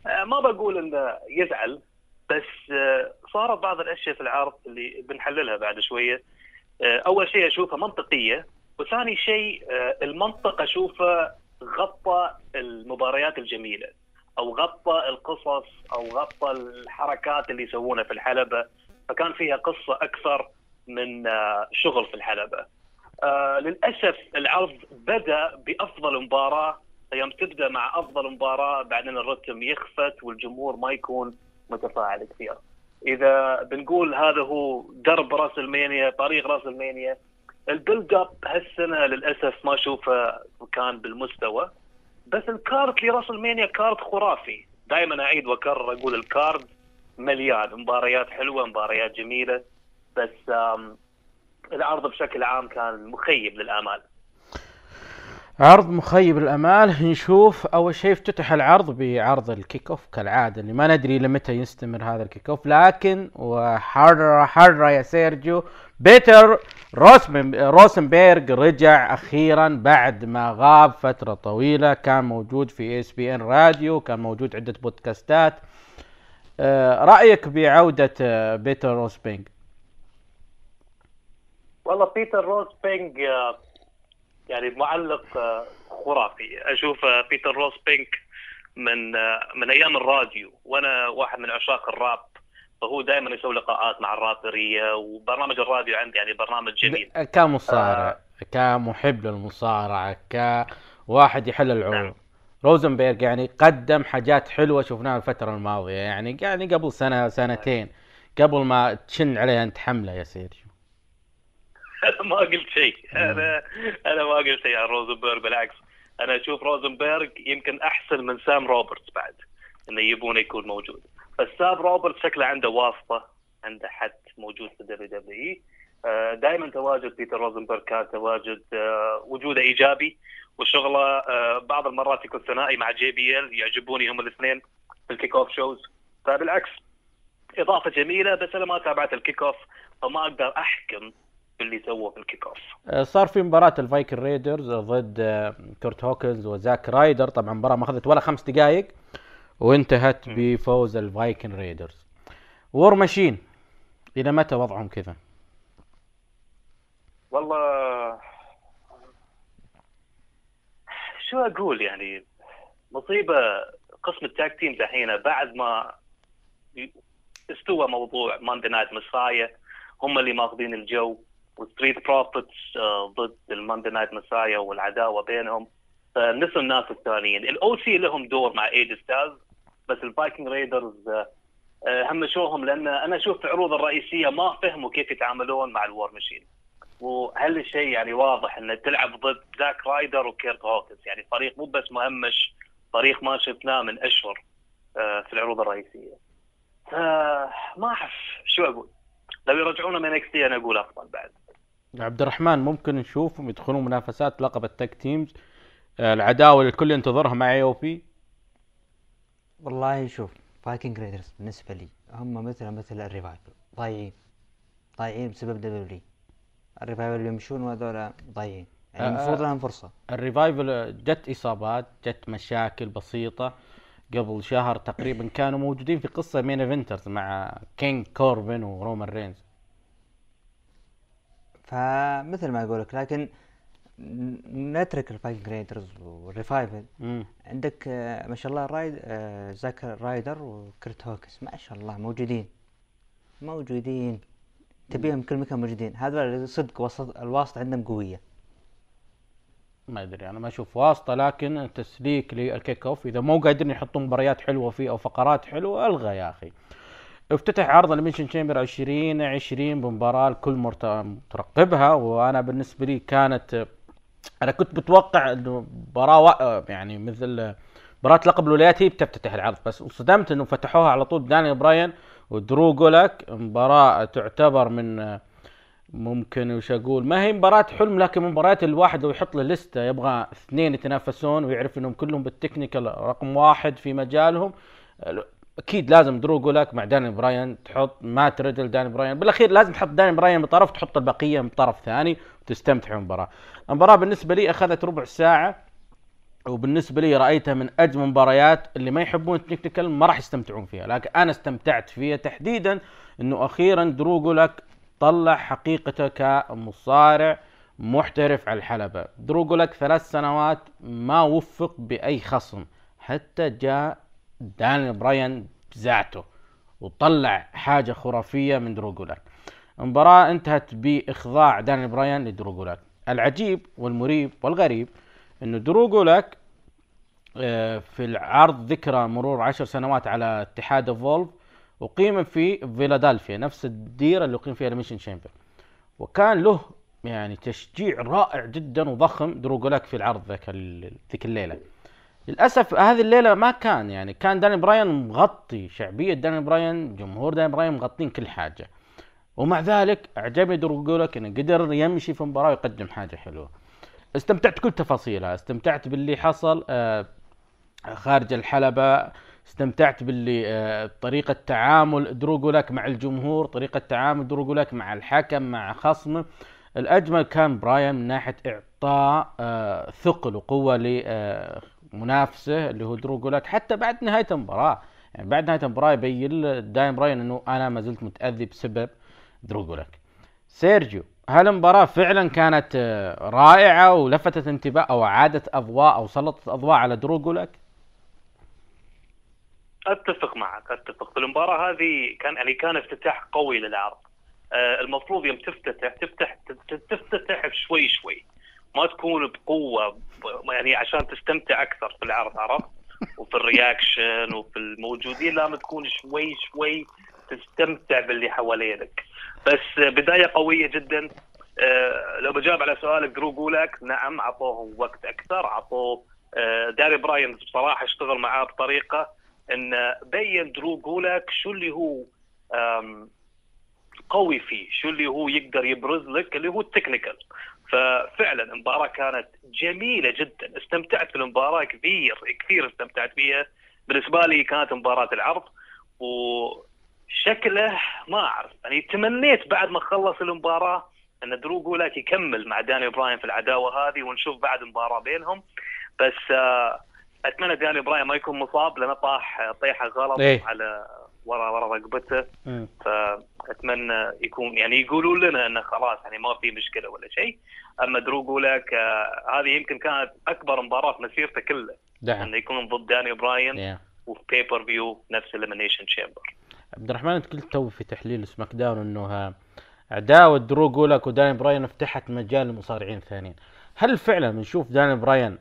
آه، ما بقول إنه يزعل بس آه، صارت بعض الأشياء في العرض اللي بنحللها بعد شوية. أول شيء اشوفها منطقية وثاني شيء المنطق اشوفه غطى المباريات الجميلة. أو غطى القصص أو غطى الحركات اللي يسوونها في الحلبة فكان فيها قصة أكثر من آه، شغل في الحلبة. آه للأسف العرض بدأ بأفضل مباراة. يوم تبدأ مع أفضل مباراة بعدين الرتم يخفت والجمهور ما يكون متفاعل كثير. إذا بنقول هذا هو درب WrestleMania طريق WrestleMania ال build up هالسنة للأسف ما أشوفه كان بالمستوى. بس ال card ل WrestleMania card خرافي. دائما أعيد وأكرر أقول ال card مليان مباريات حلوة مباريات جميلة بس العرض بشكل عام كان مخيب للأمال. عرض مخيب الامال نشوف. أول شيء افتتح العرض بعرض ال kick-off كالعادة اللي ما ندري لمتى يستمر هذا ال kick-off لكن وحرة حرة يا سيرجيو بيتر روسنبيرغ رجع أخيرا بعد ما غاب فترة طويلة. كان موجود في ESPN radio كان موجود عدة بودكاستات. آه، رأيك بعودة آه، بيتر روزنبيرغ والله بيتر روزنبيرغ آه، يعني معلق خرافي. أشوف بيتر روزنبيرغ من من أيام الراديو. وأنا واحد من عشاق الراب. فهو دائما يسوي لقاءات مع الرابريه وبرنامج الراديو عندي يعني برنامج جميل. كمصارع كمحب للمصارعة كواحد يحلل العروض. نعم. روزنبيرغ يعني قدم حاجات حلوة شفناها الفترة الماضية يعني يعني قبل سنة سنتين. قبل ما تشن عليه انت حملة يا سيرجيو. أنا ما قلت شيء. أنا أنا ما قلت شيء عن روزنبرغ بالعكس. أنا أشوف روزنبرغ يمكن أحسن من سام روبرتس بعد إنه يبونه يكون موجود. بس سام روبرتس شكله عنده واسطة عنده حد موجود في ال WWE. دائما تواجد بيتر روزنبرغ كان تواجد آه، وجوده إيجابي وشغله آه، بعض المرات يكون ثنائي مع JBL يعجبوني هم الاثنين في ال kick-off shows. فبالعكس إضافة جميلة بس أنا ما تابعت ال kick-off فما أقدر أحكم باللي سووه في ال kick-off. آه، صار في مباراة ال Viking Raiders ضد آه، كورت هوكنز وزاك رايدر. طبعا مباراة ما أخذت ولا خمس دقائق وانتهت بفوز ال Viking Raiders. War Machine إلى متى وضعهم كذا؟ والله شو أقول يعني؟ مصيبة قسم ال tag teams الحين بعد ما استوى موضوع Monday Night Messiah هم اللي ماخذين الجو وال Street Profits ضد ال Monday Night Messiah والعداوة بينهم. فنسوا الناس الثانيين. ال OC لهم دور مع AJ Styles بس ال Viking Raiders همشوهم لأن أنا أشوف العروض الرئيسية ما فهموا كيف يتعاملون مع ال War Machine. وهالشيء يعني واضح إنه تلعب ضد زاك رايدر وكيرت هوكنز يعني فريق مو بس مهمش فريق ما شفناه من أشهر آه، في العروض الرئيسية. فما أعرف شو أقول. لو يرجعونهم NXT أنا أقول أفضل بعد. عبد الرحمن ممكن نشوفهم يدخلون منافسات لقب ال tag teams. آه، العداوة اللي الكل ينتظرها مع AOP والله شوف Viking Raiders بالنسبة لي هم مثل مثل ال Revival. ضايعين. ضايعين بسبب دبليو ال Revival اللي يمشون وهذول ضايعين. يعني آه، المفروض آه. لهم فرصة. ال Revival جت إصابات جت مشاكل بسيطة قبل شهر تقريبا. كانوا موجودين في قصة main eventers مع كينج كوربن ورومان رينز فمثل ما أقول لك لكن نترك ال Viking Raiders وال Revival. عندك آه، ما شاء الله رايد آه، زاك رايدر وكيرت هوكنز. ما شاء الله موجودين. موجودين. تبيهم كل مكان موجودين. هذول صدق وسط الواسطة عندهم قوية. ما أدري أنا ما أشوف واسطة لكن تسليك لل kick-off إذا مو قادرين يحطون مباريات حلوة فيه أو فقرات حلوة ألغى يا أخي. افتتح عرض Elimination Chamber 2020 بمباراة الكل مرت- مترقبها وأنا بالنسبة لي كانت أنا كنت متوقع إنه مباراة وا- يعني مثل مباراة لقب الولايات هي بتفتتح العرض بس انصدمت إنه فتحوها على طول دانيال براين ودرو جولاك. مباراة تعتبر من ممكن وش أقول؟ ما هي مباراة حلم لكن مباريات الواحد لو يحط له لستة يبغى اثنين يتنافسون ويعرف إنهم كلهم بال technical رقم واحد في مجالهم. أكيد لازم درو جولاك مع دانيال براين تحط ما تريدل دانيال براين. بالأخير لازم تحط دانيال براين بطرف تحط البقية بطرف ثاني. وتستمتع بالمباراه المباراة بالنسبة لي أخذت ربع ساعة وبالنسبة لي رأيتها من أجمل المباريات اللي ما يحبون ال technical ما راح يستمتعون فيها. لكن أنا استمتعت فيها تحديدا إنه أخيرا درو جولاك طلع حقيقته كمصارع محترف على الحلبة. درو جولاك ثلاث سنوات ما وفق بأي خصم. حتى جاء دانيال براين بذاته وطلع حاجة خرافية من درو جولاك المباراة انتهت بإخضاع دانيال براين لدرو جولاك العجيب والمريب والغريب إنه درو جولاك آه، في العرض ذكرى مرور عشر سنوات على اتحاد Evolve أقيم في فيلادلفيا نفس الديرة اللي أقيم فيها Elimination Chamber وكان له يعني تشجيع رائع جدا وضخم درو جولاك في العرض ذاك ذيك الليلة. للأسف هذه الليلة ما كان يعني كان دانيال براين مغطي شعبية دانيال براين جمهور دانيال براين مغطين كل حاجة. ومع ذلك أعجبني درو جولك إنه قدر يمشي في المباراه ويقدم حاجة حلوة. استمتعت كل تفاصيلها. استمتعت باللي حصل آه، خارج الحلبة. استمتعت باللي آه، طريقة تعامل دروغولاك مع الجمهور طريقة تعامل دروغولاك مع الحكم مع خصمه. الأجمل كان براين من ناحية إعطاء آه، ثقل وقوة لمنافسه اللي هو دروغولاك حتى بعد نهاية المباراة يعني بعد نهاية المباراة يبين دايم براين أنه أنا ما زلت متأذي بسبب دروغولاك سيرجيو هل المباراة فعلا كانت آه، رائعة ولفتت انتباه أو أعادت أضواء أو سلطت أضواء على دروغولاك؟ أتفق معك أتفق. في المباراة هذه كان يعني كان افتتاح قوي للعرض. آه، المفروض يوم تفتتح تفتح تفتتح شوي شوي. ما تكون بقوة يعني عشان تستمتع أكثر في العرض عرفت؟ وفي ال reaction وفي الموجودين لازم تكون شوي شوي تستمتع باللي حوالينك. بس بداية قوية جدا. آه، لو بجاوب على سؤالك درو جولك نعم أعطوه وقت أكثر أعطوه. آه، داني براين بصراحة اشتغل معاه بطريقة إن بين درو جولك شو اللي هو قوي فيه شو اللي هو يقدر يبرز لك اللي هو ال technical. ففعلا المباراة كانت جميلة جدا. استمتعت في المباراه كثير كثير استمتعت فيها. بالنسبة لي كانت مباراة العرض وشكله ما أعرف. يعني تمنيت بعد ما خلص المباراة أن درو جولك يكمل مع داني براين في العداوة هذه ونشوف بعد مباراة بينهم. بس آه أتمنى داني براين ما يكون مصاب لأنه طاح طيحة غلط إيه. على ورا ورا رقبته. فأتمنى يكون يعني يقولوا لنا انه خلاص يعني ما في مشكلة ولا شيء. أما درو جولك آه هذه يمكن كانت أكبر مباراة في مسيرته كلها نعم إنه يكون ضد داني براين يا. وفي pay-per-view نفس Elimination Chamber عبد الرحمن انت قلت تو في تحليل SmackDown انه ها، عداوة درو جولك وداني براين فتحت مجال لمصارعين ثانيين. هل فعلا بنشوف داني براين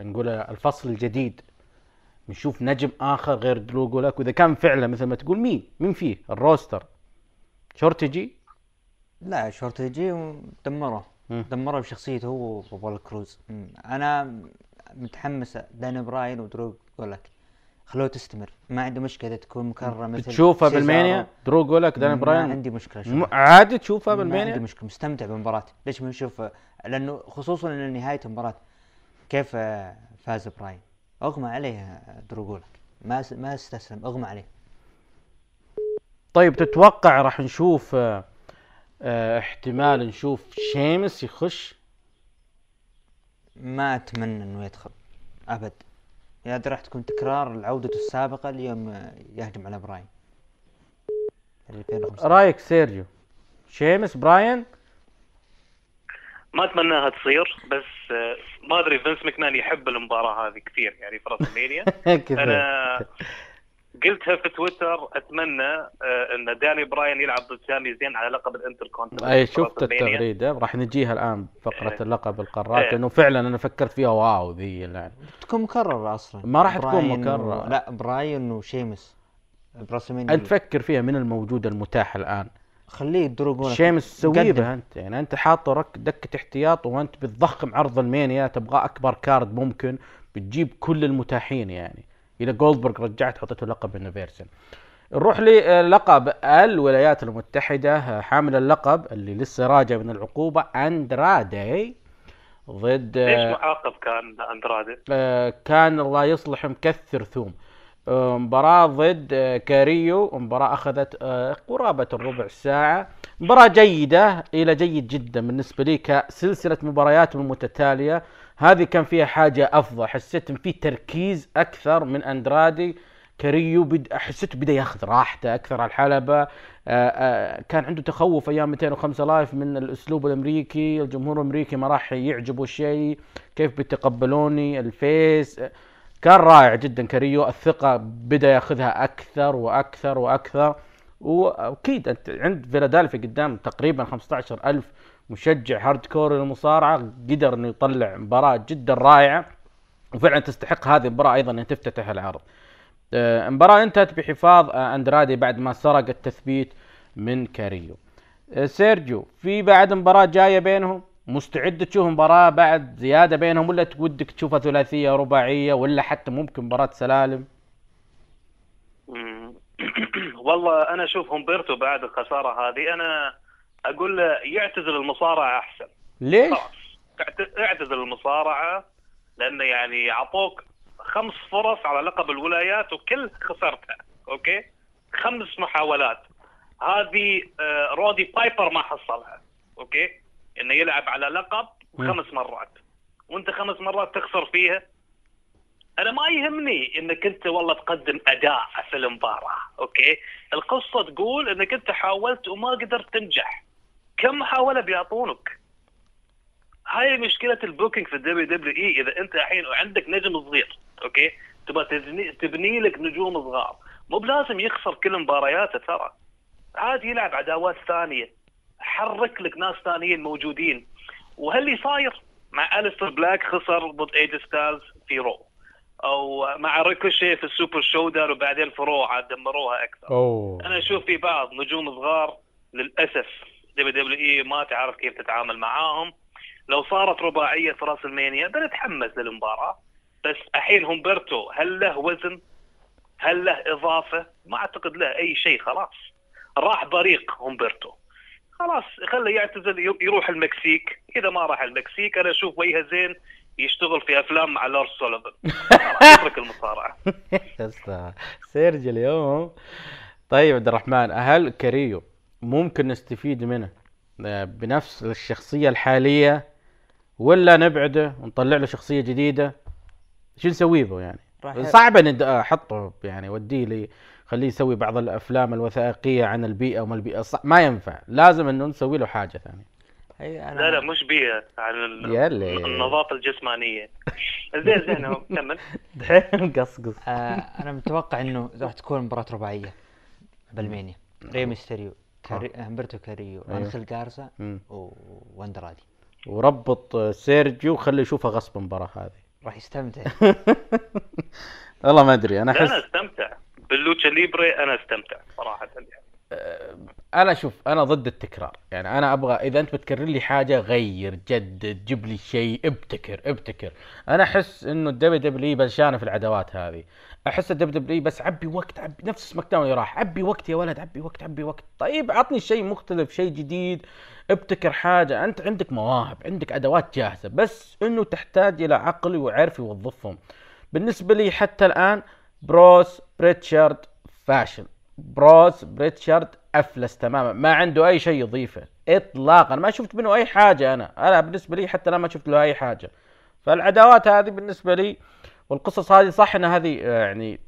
نقول الفصل الجديد بنشوف نجم آخر غير درو جولك؟ وإذا كان فعلا مثل ما تقول مين؟ مين فيه؟ الروستر. شورتجي لا شورتجي دمره. دمره بشخصيته هو وبول كروز. أنا متحمس داني براين ودرو لك خلوه تستمر. ما عندي مشكلة تكون مكررة مثل سيزارو. بالمانيا؟ درو جولك داني ما براين. عندي مشكلة م- أشوفها. عادي تشوفها ما عندي بالمانيا مشكلة. مستمتع بالمباراة. ليش ما نشوف؟ لأنه خصوصا إن نهاية المباراة كيف فاز براين. أغمى عليه درو جولك ما س- ما استسلم. أغمى عليه. طيب تتوقع راح نشوف آه، آه، احتمال نشوف شيمس يخش؟ ما أتمنى إنه يدخل. أبد. يا دي راح تكون تكرار لعودته السابقة اليوم آه، يهجم على براين. 2015 رأيك سيرجيو؟ شيمس براين؟ ما اتمناها تصير بس آه، ما أدري فينس مكمان يحب المباراة هذه كثير يعني في أنا قلتها في تويتر أتمنى آه، أن داني براين يلعب ضد سامي زين على لقب الانتر كونتيننت أي شفت. التغريدة راح نجيها الآن فقرة إيه. اللقب القارات إيه. لأنه فعلا أنا فكرت فيها واو ذي يعني تكون مكررة أصلا ما راح تكون. و... لا براين وشيمس براسلمانيا أنت فكر فيها من الموجود المتاح الآن خليه دروغون شيمس سويه قدم. به أنت يعني أنت حاطه رك دكة احتياط وأنت بتضخم عرض المانيا تبغى أكبر كارد ممكن بتجيب كل المتاحين يعني إذا جولدبرغ رجعت حطيته لقب النيفرسال نروح للقب الولايات المتحدة حامل اللقب اللي لسه راجع من العقوبة أندرادي ضد ليش معاقب كان أندرادي؟ آه، كان الله يصلح مكثر ثوم. مباراة ضد آه، كاريو. مباراة أخذت آه، قرابة الربع ساعة. مباراة جيدة إلى جيد جدا بالنسبة لي كسلسلة مباريات متتالية. هذه كان فيها حاجة أفضل. حسيت إن في تركيز أكثر من أندرادي. كاريو بد... حسيت بدا ياخذ راحته أكثر على الحلبة. آه، آه، كان عنده تخوف أيام 205 Live من الأسلوب الأمريكي. الجمهور الأمريكي ما راح يعجبه شيء. كيف بيتقبلوني ال face. كان رائع جدا. كاريو الثقة بدا ياخذها أكثر وأكثر وأكثر. واكيد عند فيلادلفيا قدام تقريبا 15000 مشجع hardcore للمصارعه قدر إنه يطلع مباراة جدا رائعة وفعلا تستحق هذه المباراة أيضا ان تفتتح العرض آه، المباراة انتهت بحفاظ آه، أندرادي بعد ما سرق التثبيت من كاريو. آه، سيرجيو في بعد مباراة جاية بينهم مستعد تشوف مباراة بعد زيادة بينهم ولا ودك تشوفها ثلاثية رباعية ولا حتى ممكن مباراة سلالم. والله أنا أشوف همبرتو بعد الخسارة هذه أنا أقول له يعتزل المصارعة أحسن. ليش؟ خلاص. اعت- اعتزل المصارعة لأنه يعني أعطوك خمس فرص على لقب الولايات وكل خسرتها okay؟ خمس محاولات. هذه آه، رودي بايبر ما حصلها okay؟ إنه يلعب على لقب خمس مرات. وأنت خمس مرات تخسر فيها. أنا ما يهمني انك انت والله تقدم أداء في المباراة okay؟ القصة تقول انك انت حاولت وما قدرت تنجح. كم محاولة بيعطونك؟ هاي مشكلة ال booking في ال WWE إذا أنت الحين عندك نجم صغير okay؟ تبغى تبني, تبني لك نجوم صغار. مو بلازم يخسر كل مبارياته ترى. عادي يلعب عداوات ثانية حرك لك ناس ثانيين موجودين. وهاللي صاير مع الستر بلاك خسر ضد AJ Styles في Raw. أو مع ريكوشي في ال Super ShowDown وبعدين في Raw عاد دمروها أكثر. أوه. أنا أشوف في بعض نجوم صغار للأسف WWE ما تعرف كيف تتعامل معاهم. لو صارت رباعية في راسلمانيا بنتحمس للمباراة بس الحين همبرتو هل له وزن؟ هل له إضافة؟ ما أعتقد له أي شيء خلاص. راح بريق همبرتو خلاص خله يعتزل يرو- يروح المكسيك. إذا ما راح المكسيك أنا أشوف وجهه زين يشتغل في أفلام مع لارس سوليفان. خلاص يترك المصارعة. يستاهل. سيرج اليوم. طيب عبد الرحمن هل كاريو ممكن نستفيد منه. آه، بنفس الشخصية الحالية ولا نبعده ونطلع له شخصية جديدة؟ شو نسوي به يعني؟ صعب إن أحطه يعني وديه لي خليه يسوي بعض الأفلام الوثائقية عن البيئة وما البيئة. صح ما ينفع. لازم إنه نسوي له حاجة ثانية. هي أنا لا لا مش بيها عن يلي. النظافة الجسمانية. زين زين هو كمل. دحين قصقص آه أنا متوقع إنه راح تكون مباراة رباعية براسلمانيا. ري ميستيريو. كاري... همبرتو كاريو أيوه. أنخيل جارزا مم. واندرادي وربط سيرجيو وخليه يشوفها غصب المباراة هذه راح يستمتع والله ما أدري أنا لا أنا احس أستمتع بال lucha libre أنا أستمتع صراحة يعني. أنا شوف أنا ضد التكرار. يعني أنا أبغى إذا أنت بتكرر لي حاجة غير جدد جيب لي شيء ابتكر ابتكر. أنا أحس إنه ال WW بلشانة في العداوات هذه. أحس ال WW بس عبي وقت عبي نفس SmackDown راح عبي وقت يا ولد عبي وقت عبي وقت. طيب عطني شيء مختلف شيء جديد ابتكر حاجة. أنت عندك مواهب عندك أدوات جاهزة بس إنه تحتاج إلى عقل وعرف يوظفهم. بالنسبة لي حتى الآن بروس بريتشارد فاشل بروس بريتشارد أفلس تماما. ما عنده أي شيء يضيفه. اطلاقا. ما شفت منه أي حاجة أنا. أنا بالنسبة لي حتى أنا ما شفت له أي حاجة. فالعداوات هذه بالنسبة لي والقصص هذه صح إن هذه آه، يعني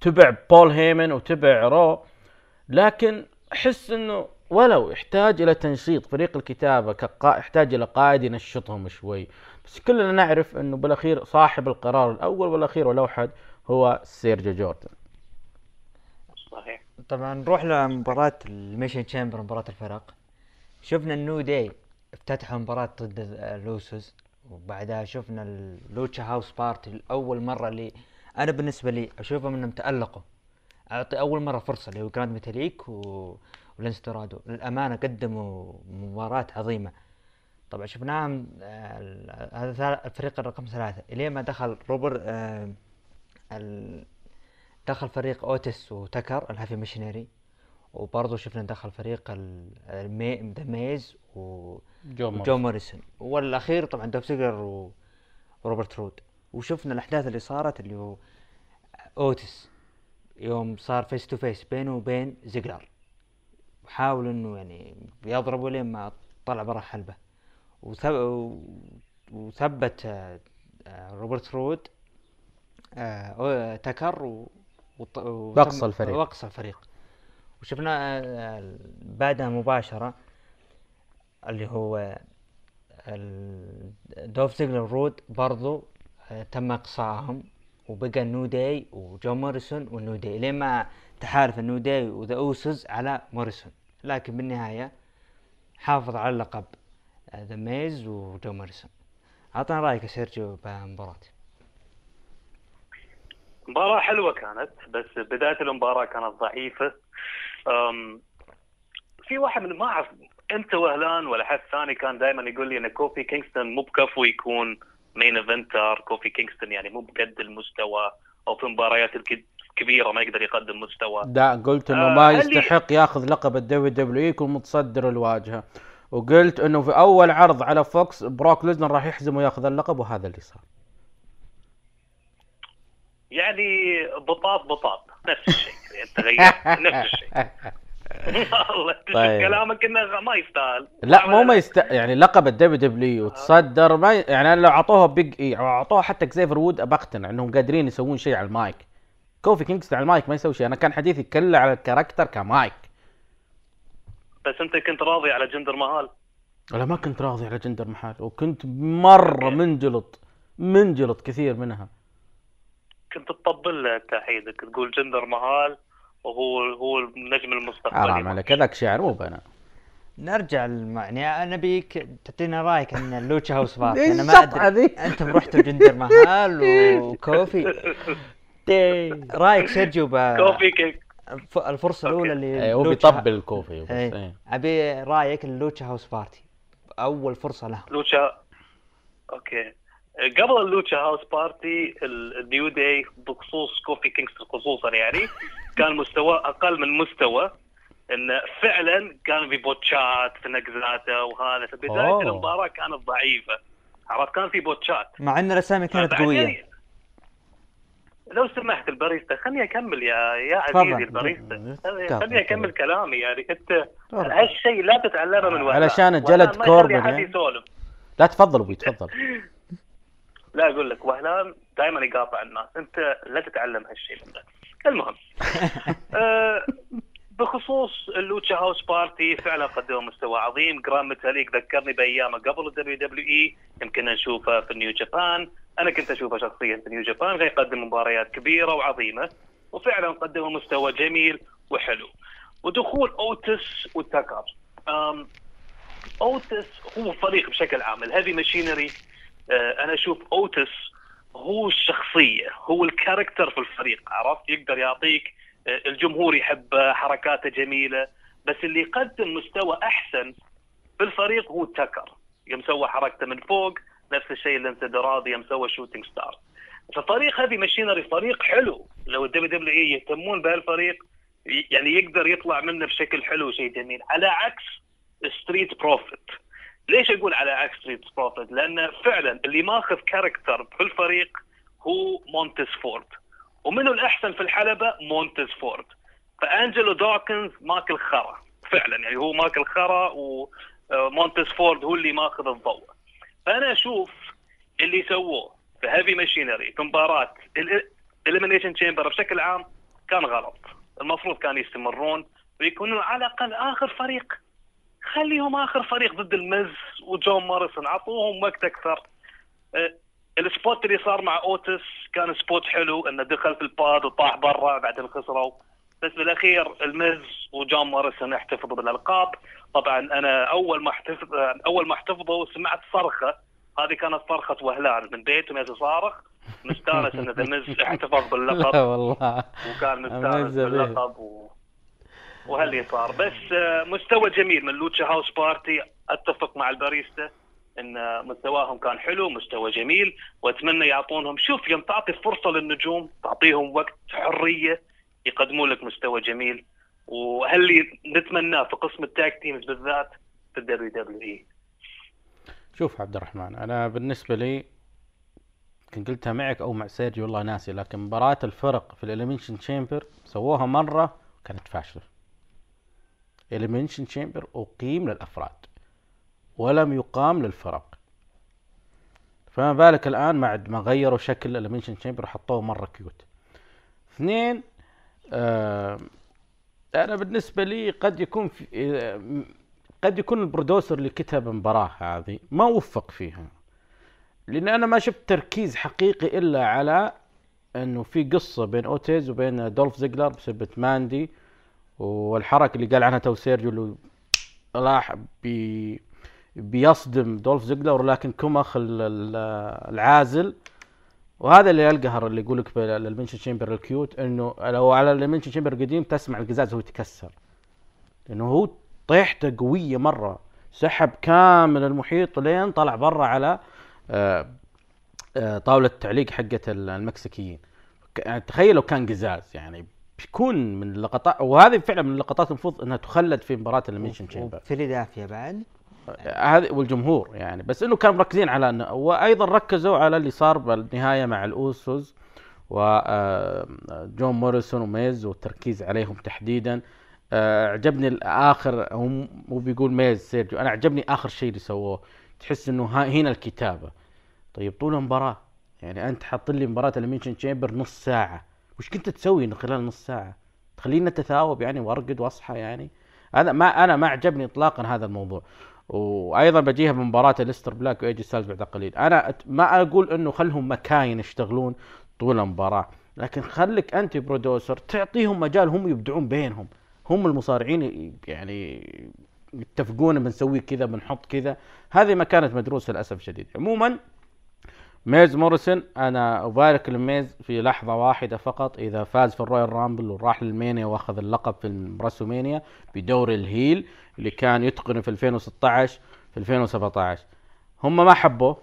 تبع بول هيمن وتبع Raw لكن أحس إنه ولو يحتاج إلى تنشيط فريق الكتابة كقا... يحتاج إلى قائد ينشطهم شوي. بس كلنا نعرف إنه بالأخير صاحب القرار الأول والأخير ولو حد هو سيرجيو جوردن. صحيح. طبعا نروح لمباراة ال Elimination Chamber مباراة الفرق. شفنا ال New Day افتتحوا مباراة ضد ال Usos وبعدها شفنا ال Lucha House Party لأول مرة اللي أنا بالنسبة لي أشوفهم إنهم تألقوا. أعطي أول مرة فرصة اللي هو جراند ميتاليك و... للأمانة قدموا مباراة عظيمة. طبعا شفناهم آه، هذا الفريق الرقم ثلاثة. إلين ما دخل روبر آه، ال... دخل فريق أوتس وتكر ال Heavy Machinery. وبرضه شفنا دخل فريق. The Miz و... جو موريسون. والأخير طبعا دولف زيجلر و... وروبرت رود. وشفنا الأحداث اللي صارت اللي هو أوتس. يوم صار face to face بينه وبين زيجلر. وحاول إنه يعني يضربه لين ما طلع برا حلبة. وثبت آه، روبرت رود آه، تكر. وط- وأقصى الفريق. وأقصى الفريق. وشفنا آه، بعدها مباشرة اللي هو ال- دولف زيجلر رود برضو آه، تم إقصائهم وبقى ال New Day وجو موريسون وال New Day. لين ما تحالف ال New Day و The Usos على موريسون. لكن بالنهاية حافظ على اللقب The Miz وجو موريسون. أعطنا رأيك يا سيرجيو بالمباراة مباراة حلوة كانت بس بداية المباراة كانت ضعيفة. في واحد من ما أعرف أنت وهلان ولا حد ثاني كان دائما يقول لي إن كوفي كينغستون مو بكفو يكون main eventer كوفي كينغستون يعني مو بقد المستوى أو في مباريات الك- الكبيره ما يقدر يقدم مستوى. دا قلت إنه آه، ما يستحق ياخذ لقب ال WWE يكون متصدر الواجهة. وقلت إنه في أول عرض على فوكس بروك ليزنر راح يحزم وياخذ اللقب وهذا اللي صار. يعني بطاط بطاط نفس الشيء يعني تغير نفس الشيء. والله طيب. كلامك إنه ما يستاهل. لا مو ما يست يعني لقب ال WW وتصدر ما ي... يعني لو أعطوها Big E أو أعطوها حتى Xavier Wood بقتنع إنهم قادرين يسوون شيء على المايك. كوفي كينغستون على المايك ما يسوي شيء. أنا كان حديثي كله على ال character ك mic. بس أنت كنت راضي على جندر مهال؟ أنا ما كنت راضي على جندر مهال وكنت مرة منجلط منجلط كثير منها. كنت تطبل له تحيدك تقول جندر مهال وهو هو النجم المستقبلي حرام عليك هذاك شعر مو بنا نرجع الم- يعني أنا ابيك تعطينا رأيك عن ال Lucha House Party أنا ما أدري؟ أنتم رحتوا جندر مهال وكوفي؟ رأيك سيرجيو ب... كوفي كيك الف- الفرصة الأولى اللي إيه، هو لوتشا- بيطبل الكوفي بس إيه. إيه. أبي رأيك اللوتشا هاوس بارتي أول فرصة له. لوتشا أوكي. قبل اللوتشا هاوس بارتي ال- النيو داي بخصوص كوفي كينغستون خصوصا يعني كان مستواه أقل من مستوى انه فعلا كان في بوتشات في نقزاته وهذا في بدايه. المباراة كانت ضعيفة عرفت كان في botch ات مع إن الاسامي كانت قوية لو سمحت الباريستا خليني أكمل يا يا. عزيزي الباريستا. خليني أكمل كلامي يعني انت. هالشيء لا تتعلمه من وهلان علشان جلد كوربن يعني. لا تفضل أبوي تفضل لا أقول لك وهلان دائما يقاطع الناس. أنت لا تتعلم هالشيء منه المهم. آه بخصوص اللوتشا هاوس بارتي فعلا قدموا مستوى عظيم. جران ميتاليك ذكرني بأيامه قبل ال WWE يمكن نشوفه في نيو جابان. أنا كنت أشوفه شخصيا في نيو جابان كان يقدم مباريات كبيرة وعظيمة وفعلا قدموا مستوى جميل وحلو. ودخول أوتس أم، أوتس هو فريق بشكل عام الهيفي ماشينري أنا أشوف أوتس هو الشخصية هو ال character في الفريق عرفت؟ يقدر يعطيك آه، الجمهور يحبه حركاته جميلة بس اللي يقدم مستوى أحسن في الفريق هو تكر يوم سوى حركته من فوق نفس الشيء راضي يوم سوى shooting star ففريق هيفي ماشينري فريق حلو. لو ال WWE يهتمون بهالفريق يعني يقدر يطلع منه بشكل حلو شيء جميل. على عكس ستريت بروفيت ليش أقول على عكس ستريت بروفيت؟ لأن فعلا اللي ماخذ character في الفريق هو مونتس فورد ومنه الأحسن في الحلبة؟ مونتس فورد فأنجلو دوكنز ماكل خرا فعلا. يعني هو ماكل خرا ومونتس فورد هو اللي ماخذ الضوء. فأنا أشوف اللي سووه في هيفي ماشينري في مباراة ال Elimination Chamber بشكل عام كان غلط. المفروض كانوا يستمرون ويكونوا على الأقل آخر فريق. خليهم آخر فريق ضد المز وجون موريسون. أعطوهم وقت أكثر. أه، ال spot اللي صار مع أوتس كان spot حلو إنه دخل في ال pod وطاح برا بعدين خسروا. بس بالأخير المز وجون موريسون احتفظوا بالألقاب. طبعا أنا أول ما احتفظ أول ما احتفظوا سمعت صرخة. هذه كانت صرخة وهلان من بيتهم يصارخ مستانس إن ذا مز احتفظ لا باللقب والله. وكان مستانس. باللقب و... وهاللي صار. بس آه، مستوى جميل من لوتشا هاوس بارتي. أتفق مع الباريستا إن آه، مستواهم كان حلو مستوى جميل وأتمنى يعطونهم. شوف يوم تعطي فرصة للنجوم تعطيهم وقت حرية يقدمون لك مستوى جميل. وهاللي نتمناه في قسم ال tag teams بالذات في ال WWE. شوف عبد الرحمن أنا بالنسبة لي كنت قلتها معك أو مع سيرجي والله ناسي لكن مباراة الفرق في ال Elimination Chamber سووها مرة كانت فاشلة. Elimination Chamber أقيم للأفراد ولم يقام للفرق. فما بالك الآن بعد ما غيروا شكل ال Elimination Chamber وحطوه مرة cute اثنين آه أنا بالنسبة لي قد يكون في آه قد يكون ال producer اللي كتب المباراة هذه ما وفق فيها. لأن أنا ما شفت تركيز حقيقي إلا على إنه في قصة بين أوتيز وبين دولف زيجلر بسبة ماندي والحركة اللي قال عنها تو سيرجيو اللي راح بي بيصدم دولف زيجلر لكن ال- العازل. وهذا اللي القهر اللي يقول لك بال Elimination Chamber ال cute إنه لو على ال Elimination Chamber القديم تسمع القزاز وهو يتكسر. لأنه هو طيحته قوية مرة سحب كامل المحيط لين طلع برا على آه، آه، طاولة التعليق حقت المكسيكيين. تخيل لو كان قزاز يعني بيكون من اللقطات وهذه فعلا من اللقطات المفروض إنها تخلد في مباراة ال Elimination Chamber فيلادلفيا بعد. هذه والجمهور يعني. بس إنه كانوا مركزين على إنه وأيضا ركزوا على اللي صار بالنهاية مع الأوسوس وجون موريسون وميز والتركيز عليهم تحديدا. آه، عجبني الآخر هم مو بيقول ميز سيرجيو أنا عجبني آخر شيء اللي سووه. تحس إنه هنا الكتابة. طيب طول المباراة يعني أنت حاط لي مباراة ال Elimination Chamber نص ساعة. وش كنت تسوي خلال نص ساعة؟ تخليني أتثاوب يعني وأرقد وأصحى يعني؟ هذا ما أنا ما عجبني اطلاقا هذا الموضوع. وأيضا بجيها بمباراه أليستر بلاك وإيجي ستايلز بعد قليل. أنا ما أقول إنه خلهم مكاين يشتغلون طول المباراة لكن خليك انت producer تعطيهم مجال هم يبدعون بينهم. هم المصارعين يعني يتفقون بنسوي كذا بنحط كذا. هذه ما كانت مدروسة للأسف الشديد. عموما ميز موريسون أنا أبارك لميز في لحظة واحدة فقط. إذا فاز في الرويال رامبل وراح لل Mania وأخذ اللقب في الراسلمانيا بدور ال heel اللي كان يتقنه في 2016 في 2017 هم ما حبوه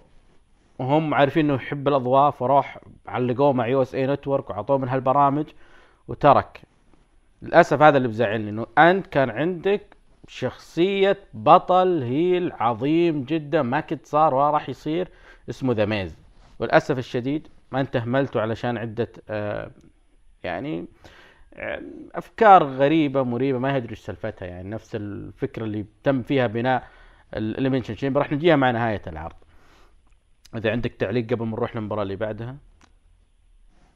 وهم عارفين إنه يحب الاضواء فراح علقوه مع USA Network وعطوه من هالبرامج وترك. للأسف هذا اللي بزعلني إنه أنت كان عندك شخصية بطل heel عظيم جدا ما قد صار ولا راح يصير اسمه ذا ميز. وللأسف الشديد ما انت اهملته علشان عدة آه يعني آه، أفكار غريبة مريبة ما ادري إيش سالفتها يعني نفس الفكرة اللي تم فيها بناء ال Elimination Chamber راح نجيها مع نهاية العرض. إذا عندك تعليق قبل ما نروح للمباراة اللي بعدها؟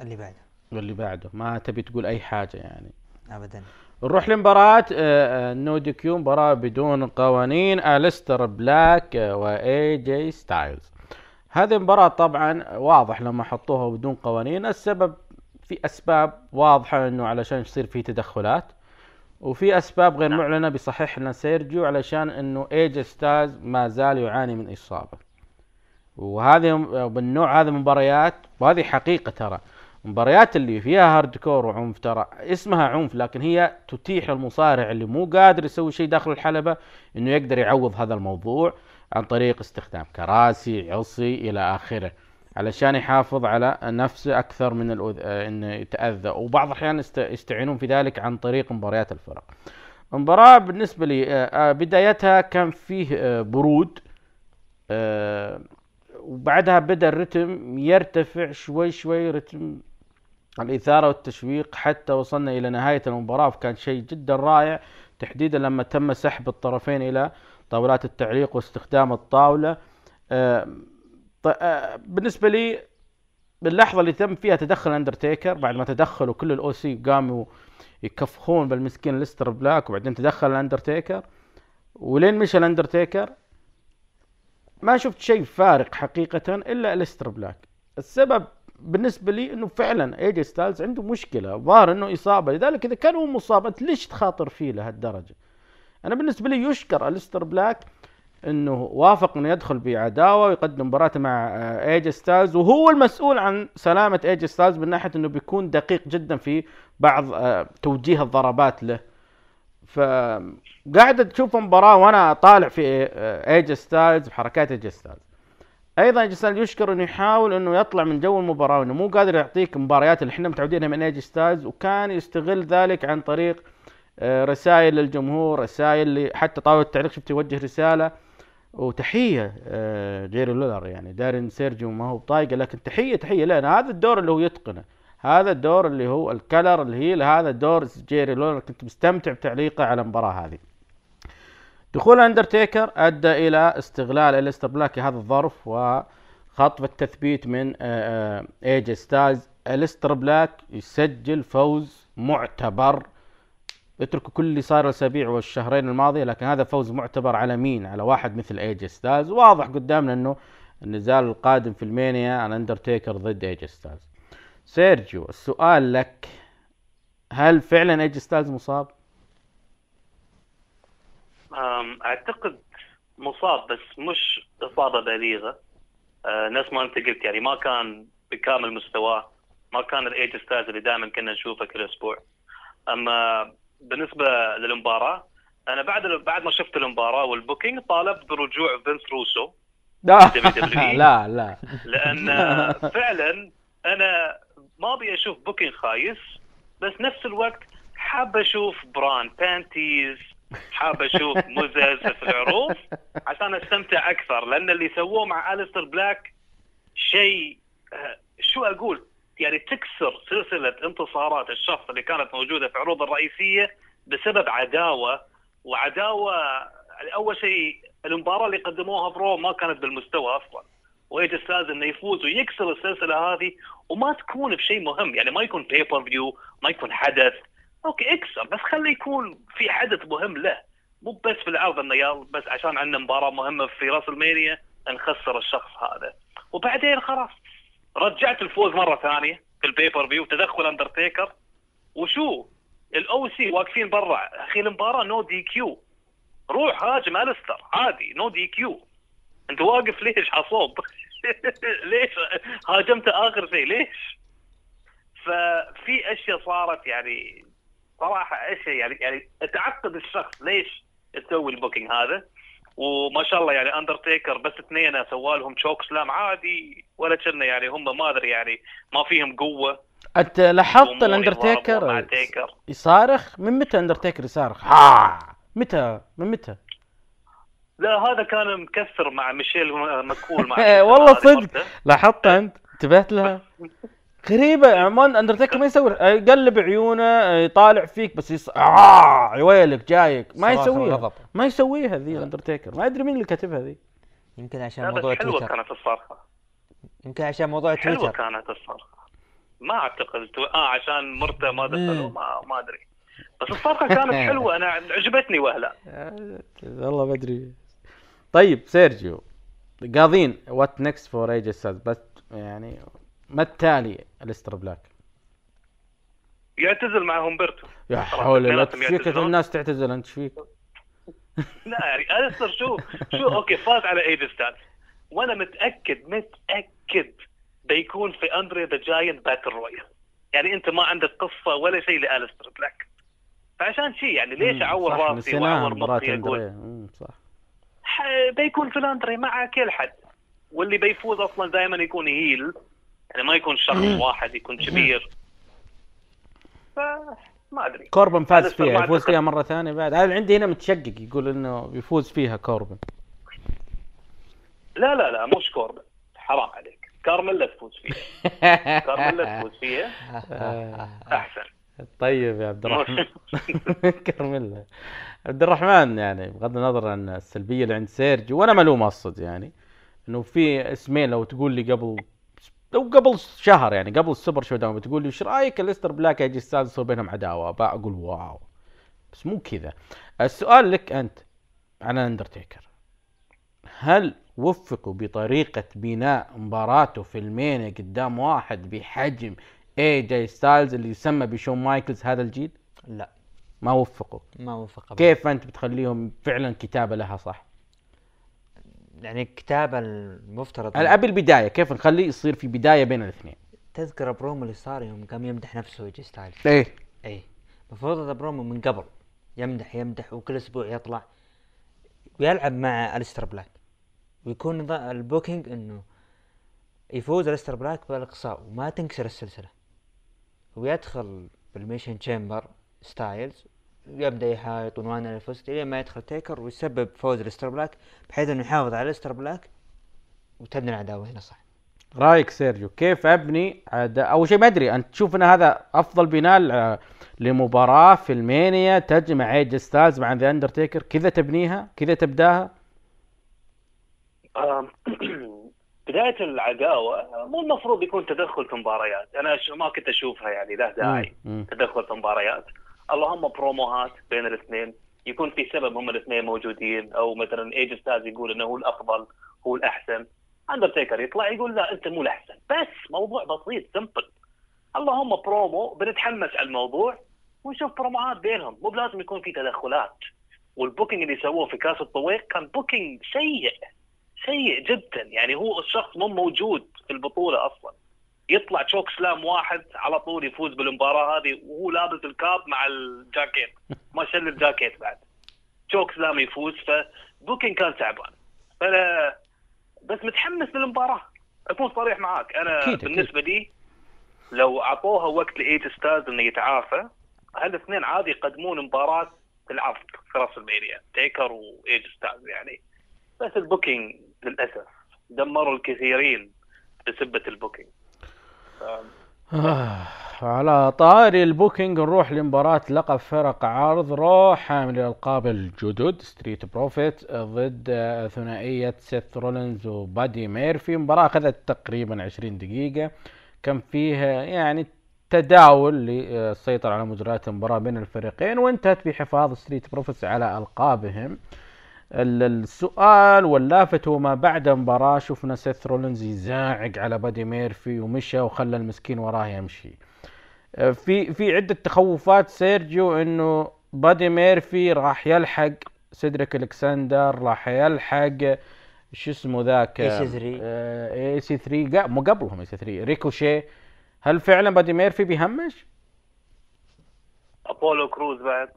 اللي بعده. واللي بعده. ما تبي تقول أي حاجة يعني. ابدا. نروح لمباراة آه، آه، no DQ مباراة بدون قوانين. أليستر بلاك واي جي ستايلز هذه المباراة طبعا واضح لما حطوها بدون قوانين السبب في أسباب واضحة إنه علشان يصير في تدخلات وفي أسباب غير معلنة بيصحح لنا سيرجيو علشان إنه اي جي ستايلز ما زال يعاني من إصابة. وهذه بالنوع هذا من المباريات وهذه حقيقة ترى المباريات اللي فيها hardcore وعنف ترى اسمها عنف لكن هي تتيح للمصارع اللي مو قادر يسوي شيء داخل الحلبة إنه يقدر يعوض هذا الموضوع. عن طريق استخدام كراسي عصي إلى آخره علشان يحافظ على نفسه أكثر من الأذ... آه، إنه يتأذى وبعض الأحيان يست... يستعينون في ذلك عن طريق مباريات الفرق. المباراة بالنسبة لي آه، آه، بدايتها كان فيه برود وبعدها بدأ الرتم يرتفع شوي شوي رتم الإثارة والتشويق حتى وصلنا إلى نهاية المباراة وكان شيء جدا رائع تحديدا لما تم سحب الطرفين إلى طاولات التعليق واستخدام الطاولة. آه، آه، بالنسبة لي باللحظة اللي تم فيها تدخل اندرتيكر بعد ما تدخلوا كل ال OC قاموا يكفخون بالمسكين أليستر بلاك وبعدين تدخل الأندرتيكر. ولين مشى الأندرتيكر ما شفت شيء فارق حقيقة أليستر بلاك. السبب بالنسبة لي إنه فعلا ايجي ستايلز عنده مشكلة ظاهر إنه إصابة لذلك إذا كان هو مصاب أنت ليش تخاطر فيه لهالدرجة؟ أنا بالنسبة لي يشكر أليستر بلاك إنه وافق إنه يدخل بعداوة ويقدم مباراته مع آه، ايجي ستايلز وهو المسؤول عن سلامة ايجي ستايلز من ناحية إنه بيكون دقيق جدا في بعض آه، توجيه الضربات له. فقاعد تشوف مباراة وأنا طالع في آه، ايجي ستايلز بحركات ايجي ستايلز أيضا ايجي ستايلز يشكر إنه يحاول إنه يطلع من جو المباراة وإنه مو قادر يعطيك مباريات اللي إحنا متعودينها من ايجي ستايلز وكان يستغل ذلك عن طريق آه، رسائل للجمهور رسائل حتى طاولة التعليق شفت يوجه رسالة. وتحية آه، جيري لولر يعني. داري إن سيرجيو ما هو بطايقة لكن تحية تحية. لنا هذا الدور اللي هو يتقنه هذا الدور اللي هو الكلر ال heel هذا دور جيري لولر. كنت مستمتع بتعليقه على المباراة هذه. دخول أندرتيكر أدى إلى استغلال أليستر بلاك هذا الظرف وخطف التثبيت من آه، آه، إيجي ستايلز. أليستر بلاك يسجل فوز معتبر اتركوا كل اللي صار الأسابيع والشهرين الماضية لكن هذا فوز معتبر على مين؟ على واحد مثل ايجي ستايلز واضح قدامنا إنه النزال القادم في المانيا الاندرتيكر ضد ايجي ستايلز. سيرجيو السؤال لك هل فعلا ايجي ستايلز مصاب؟ أعتقد مصاب بس مش إصابة بالغه أه، نفس ما أنت قلت يعني ما كان بكامل مستواه ما كان الايجي ستايلز اللي دائما كنا نشوفه كل أسبوع أما بالنسبة للمباراة أنا بعد بعد ما شفت المباراة وال booking طالبت برجوع فينس روسو. لا. لا لا. لأن فعلا أنا ما أبي أشوف booking خايس بس نفس الوقت حاب أشوف bra and panties حاب أشوف مزز في العروض عشان أستمتع أكثر لأن اللي سووه مع أليستر بلاك شيء آه، شو أقول؟ يعني تكسر سلسلة انتصارات الشخص اللي كانت موجودة في العروض الرئيسية بسبب عداوة وعداوة يعني أول شيء المباراة اللي قدموها برا ما كانت بالمستوى أصلا وايجي ستايلز إنه يفوز ويكسر السلسلة هذه وما تكون بشيء مهم يعني ما يكون pay-per-view ما يكون حدث. okay اكسر بس خليه يكون في حدث مهم له. مو بس في العرض إنه يلا بس عشان عندنا مباراة مهمة في راسلمانيا نخسر الشخص هذا. وبعدين خلاص رجعت الفوز مرة ثانية في ال pay-per-view تدخل اندرتيكر وشو؟ ال OC واقفين برا. أخي المباراة no DQ روح هاجم الستر عادي no DQ أنت واقف ليش حصوب ليش هاجمت آخر شيء؟ ليش؟ ففي أشياء صارت يعني صراحة أشياء يعني يعني تعقد الشخص ليش تسوي ال booking هذا. وما شاء الله يعني اندرتيكر بس اثنين سوى لهم chokeslam عادي ولا كنا يعني هم ما أدري يعني ما فيهم قوة. أنت لاحظت الاندرتيكر تيكر. يصارخ؟ من متى اندرتيكر يصارخ؟ ها! متى؟ من متى؟ لا هذا كان مكسر مع ميشيل مكول مع والله صدق. لاحظت أنت؟ انتبهت لها؟ غريبة يا مان اندرتيكر ما يسوي يقلب عيونه يطالع فيك بس يص... آه يا ويلك جايك. ما يسويها. ما يسويها ذي الاندرتيكر ما أدري مين اللي كاتبها ذي. يمكن عشان لا موضوع بس حلوة تويتر كانت الصرخة. يمكن عشان موضوع حلوة تويتر كانت الصرخة. ما أعتقد تو... آه عشان مرته ما دخلوا ما ما أدري. بس الصرخة كانت حلوة أنا عجبتني وهلأ. والله ما أدري. طيب سيرجيو قاضين وات نكست فور ايج بس يعني ما التالي الستر بلاك؟ يعتزل مع همبرتو يا حول لا فيك. الناس تعتزل؟ أنت فيك؟ لا يعني الستر شو شو okay فاز على اي جي ستايلز وأنا متأكد متأكد بيكون في Andre the Giant battle royal يعني أنت ما عندك قصة ولا شيء لالستر بلاك. فعشان شيء يعني ليش أعور رأسي وأعور مخي أقول صح. بيكون فلاندري مع كل حد. واللي بيفوز أصلا دائما يكون heel. يعني ما يكون شخص واحد يكون كبير. فما أدري. كوربن فاز فيها يفوز فيها مرة ثانية بعد. هذا عندي هنا متشقق يقول إنه بيفوز فيها كوربن. لا لا لا مش كوربن. حرام عليك. كارميلا تفوز فيها. كارميلا تفوز فيها. أحسن. طيب يا عبد الرحمن. كملها عبد الرحمن يعني بغض النظر عن السلبية اللي عند سيرجيو وأنا ملوم أقصد يعني إنه في اسمين لو تقول لي قبل لو قبل شهر يعني قبل السوبر شو داون بتقول لي إيش رأيك الإستر بلاك يجي يصير بينهم عداوة بقول wow بس مو كذا السؤال لك أنت عن اندرتيكر هل وفقوا بطريقة بناء مباراته في المينيا قدام واحد بحجم اي جي ستايلز اللي يسمى بشون مايكلز هذا الجيل؟ لا ما وفقوا ما وفق أبداً. كيف أنت بتخليهم فعلا كتابة لها صح؟ يعني الكتابة المفترض أنا ابي البداية كيف نخليه يصير في بداية بين الاثنين؟ تذكر برومو اللي صار يوم قام يمدح نفسه يجي ستايلز إيه. إيه. المفروض هذا برومو من قبل يمدح يمدح وكل أسبوع يطلع ويلعب مع الستر بلاك. ويكون البوكينج إنه يفوز الستر بلاك بالإقصاء وما تنكسر السلسلة. ويدخل بالميشن تشامبر ستايلز يبدأ يحايط ونوان على فزت لين ما يدخل تيكر ويسبب فوز الستر بلاك بحيث إنه يحافظ على الستر بلاك وتبني العداوة. هنا صح. رأيك سيرجيو كيف أبني عدا؟ أول شيء ما أدري أنت تشوف إن هذا أفضل بناء ل- لمباراة في المينيا تجمع اي جي ستايلز مع ذا أندرتيكر كذا تبنيها؟ كذا تبداها؟ بداية العداوة مو المفروض يكون تدخل في مباريات. أنا ما كنت أشوفها يعني له داعي. تدخل في مباريات. اللهم بروموهات بين الاثنين. يكون في سبب هم الاثنين موجودين. أو مثلا اي جي ستايلز يقول إنه هو الأفضل هو الأحسن. اندرتيكر يطلع يقول لا أنت مو الأحسن. بس موضوع بسيط simple اللهم برومو بنتحمس على الموضوع ونشوف بروموهات بينهم. مو بلازم يكون في تدخلات. وال booking اللي سووه في كاس الطويق كان booking سيء. سيء جدا. يعني هو الشخص مو موجود في البطولة أصلا. يطلع chokeslam واحد على طول يفوز بالمباراة هذه وهو لابس ال cap مع الجاكيت. ما شل الجاكيت بعد. chokeslam يفوز ف booking كان تعبان. فأنا بس متحمس للمباراة. أكون صريح معاك. أنا أكيد. بالنسبة لي لو أعطوها وقت لاي جي ستايلز إنه يتعافى هالاثنين عادي يقدمون مباراة العرض في راسلمينيا تيكر واي جي ستايلز يعني. بس ال booking للأسف دمروا الكثيرين بسبة ال booking. على طاري ال booking نروح لمباراة لقب فرق عرض. رو حامل الألقاب الجدد ستريت بروفيتس ضد آه، ثنائية سيث رولينز وبادي ميرفي. مباراة أخذت تقريبا 20 دقيقة. كان فيها يعني تداول للسيطرة على مجريات المباراة بين الفريقين وانتهت بحفاظ ستريت بروفيتس على ألقابهم. السؤال واللافت هو ما بعد المباراة شفنا سيث رولينز يزاعق على بادي ميرفي ومشى وخلى المسكين وراه يمشي. آه، في في عدة تخوفات سيرجيو إنه بادي ميرفي راح يلحق سيدريك ألكسندر راح يلحق شو اسمه ذاك؟ EC3. اي سي 3 مو قبلهم اي سي 3 ريكوشي. هل فعلا بادي ميرفي بيهمش؟ أبولو كروز بعد.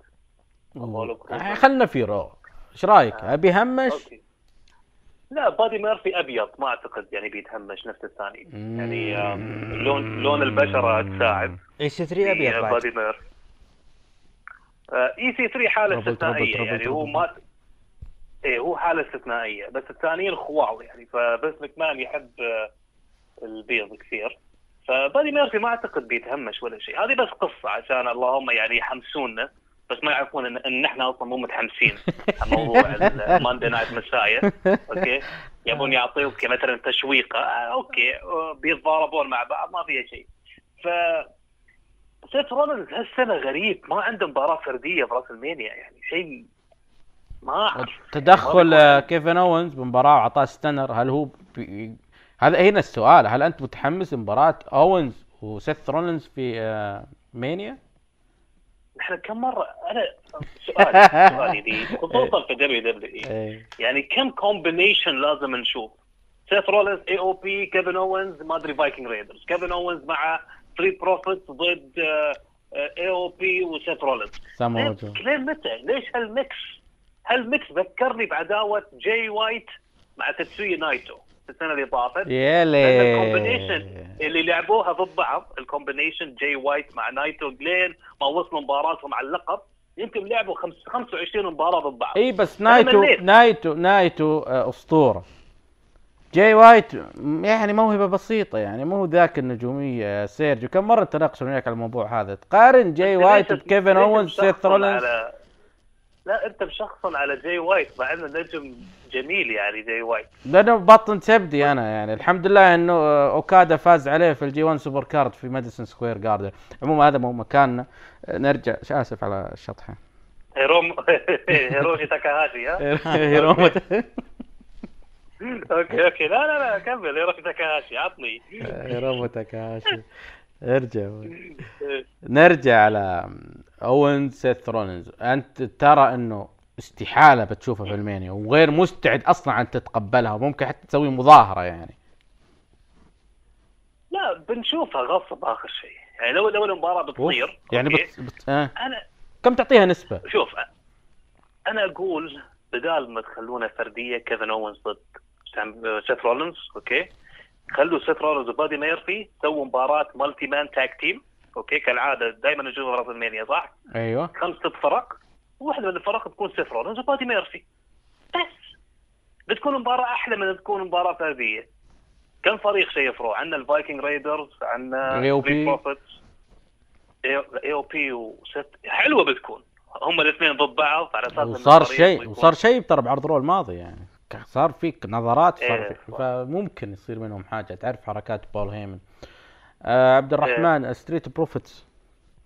أبولو كروز. آه، خلنا في رو. إيش رأيك؟ بيهمش؟ okay. لا بادي ميرفي أبيض ما أعتقد يعني بيتهمش نفس الثاني. يعني لون لون البشرة تساعد. إي سي 3 أبيض بعد. بادي ميرفي إي سي 3 حالة استثنائية يعني هو. ما إيه هو حالة استثنائية بس الثانيين خوال يعني. فبس مكمان يحب آه، البيض كثير. فبادي ميرفي ما أعتقد بيتهمش ولا شيء. هذه بس قصة عشان اللهم يعني يحمسونا. بس ما يعرفون ان, إن إحنا أصلا مو متحمسين. على موضوع ال Monday Night Messiah okay؟ يبون يعطيوك مثلا تشويقة. آه، okay. بيتضاربون مع بعض. ما فيها شيء. ف سيث رولنز هالسنة غريب. ما عنده مباراة فردية براسلمينيا يعني شيء ما أعرف. تدخل آه، كيفن أوينز بمباراة وعطاه stunner هل هو بي... هذا هنا السؤال. هل أنت متحمس لمباراة أوينز وسيث رولينز في آه، مينيا؟ إحنا كم مره أنا سؤالي سؤالي دي خصوصا في دبليو دبليو إي. يعني كم combination لازم نشوف سيث رولينز اي أو بي كيفن أوينز ما أدري فايكنج ريدرز كيفن أوينز مع ستريت بروفيتس ضد AOP وسيث رولينز جو. ليه متى؟ ليش هال mix؟ هال mix ذكرني بعداوة جاي وايت مع تيتسويا نايتو السنة اللي طافت يا ال combination اللي لعبوها ضد بعض ال combination جاي وايت مع نايتو جلين ما وصلوا مباراتهم على اللقب. يمكن لعبوا خمس- 25 مباراة ضد بعض. إي بس نايتو. نايتو نايتو أسطورة. جاي وايت يعني موهبة بسيطة يعني مو ذاك النجومية. يا سيرجيو كم مرة تناقشوا وياك على الموضوع هذا؟ تقارن جاي وايت بكيفن مشخصن سيث رولينز. لا انت مشخصن على جاي وايت مع انه نجم جميل يعني جاي وايت. لأنه بطن تبدي أنا يعني. الحمد لله إنه أوكادا فاز عليه في ال G1 Supercard في ماديسون سكوير جاردن. عموما هذا مو مكاننا. نرجع آسف على الشطحه هيروم هيروشي تاكاهاشي ها؟ هيروما okay okay. لا لا لا كمل. هيروشي تاكاهاشي عطني. هيروما تاكاشي ارجع. نرجع على اوينز سيث رولينز أنت ترى إنه استحالة بتشوفها في ألمانيا وغير مستعد أصلا أن تتقبلها وممكن حتى تسوي مظاهرة يعني لا بنشوفها غصب آخر شيء يعني لو لو المباراة بتصير يعني. بت... بت... آه. أنا كم تعطيها نسبة؟ شوف أنا أقول بدال ما تخلونها فردية كيفن أوينز ضد سام- سيث رولينز okay خلوا سيث رولينز وبادي ميرفي سووا مباراة multi-man tag team okay كالعادة دائما نشوفها راسلمانيا صح؟ أيوه. خمسة فرق واحدة من الفرق تكون سيث رولينز وبادي ميرفي بس بتكون مباراة أحلى من تكون مباراة فردية كم فريق يفرق عندنا الفايكنج رايدرز عندنا AOP. بروفيتس AOP وسيث. حلوة بتكون. هم الاثنين ضد بعض على أساس وصار شيء وصار شيء ترى بعرض رو الماضي يعني. صار فيك نظرات صار إيه. فيك فممكن يصير منهم حاجة. تعرف حركات بول هيمن. آه عبد الرحمن ستريت بروفيتس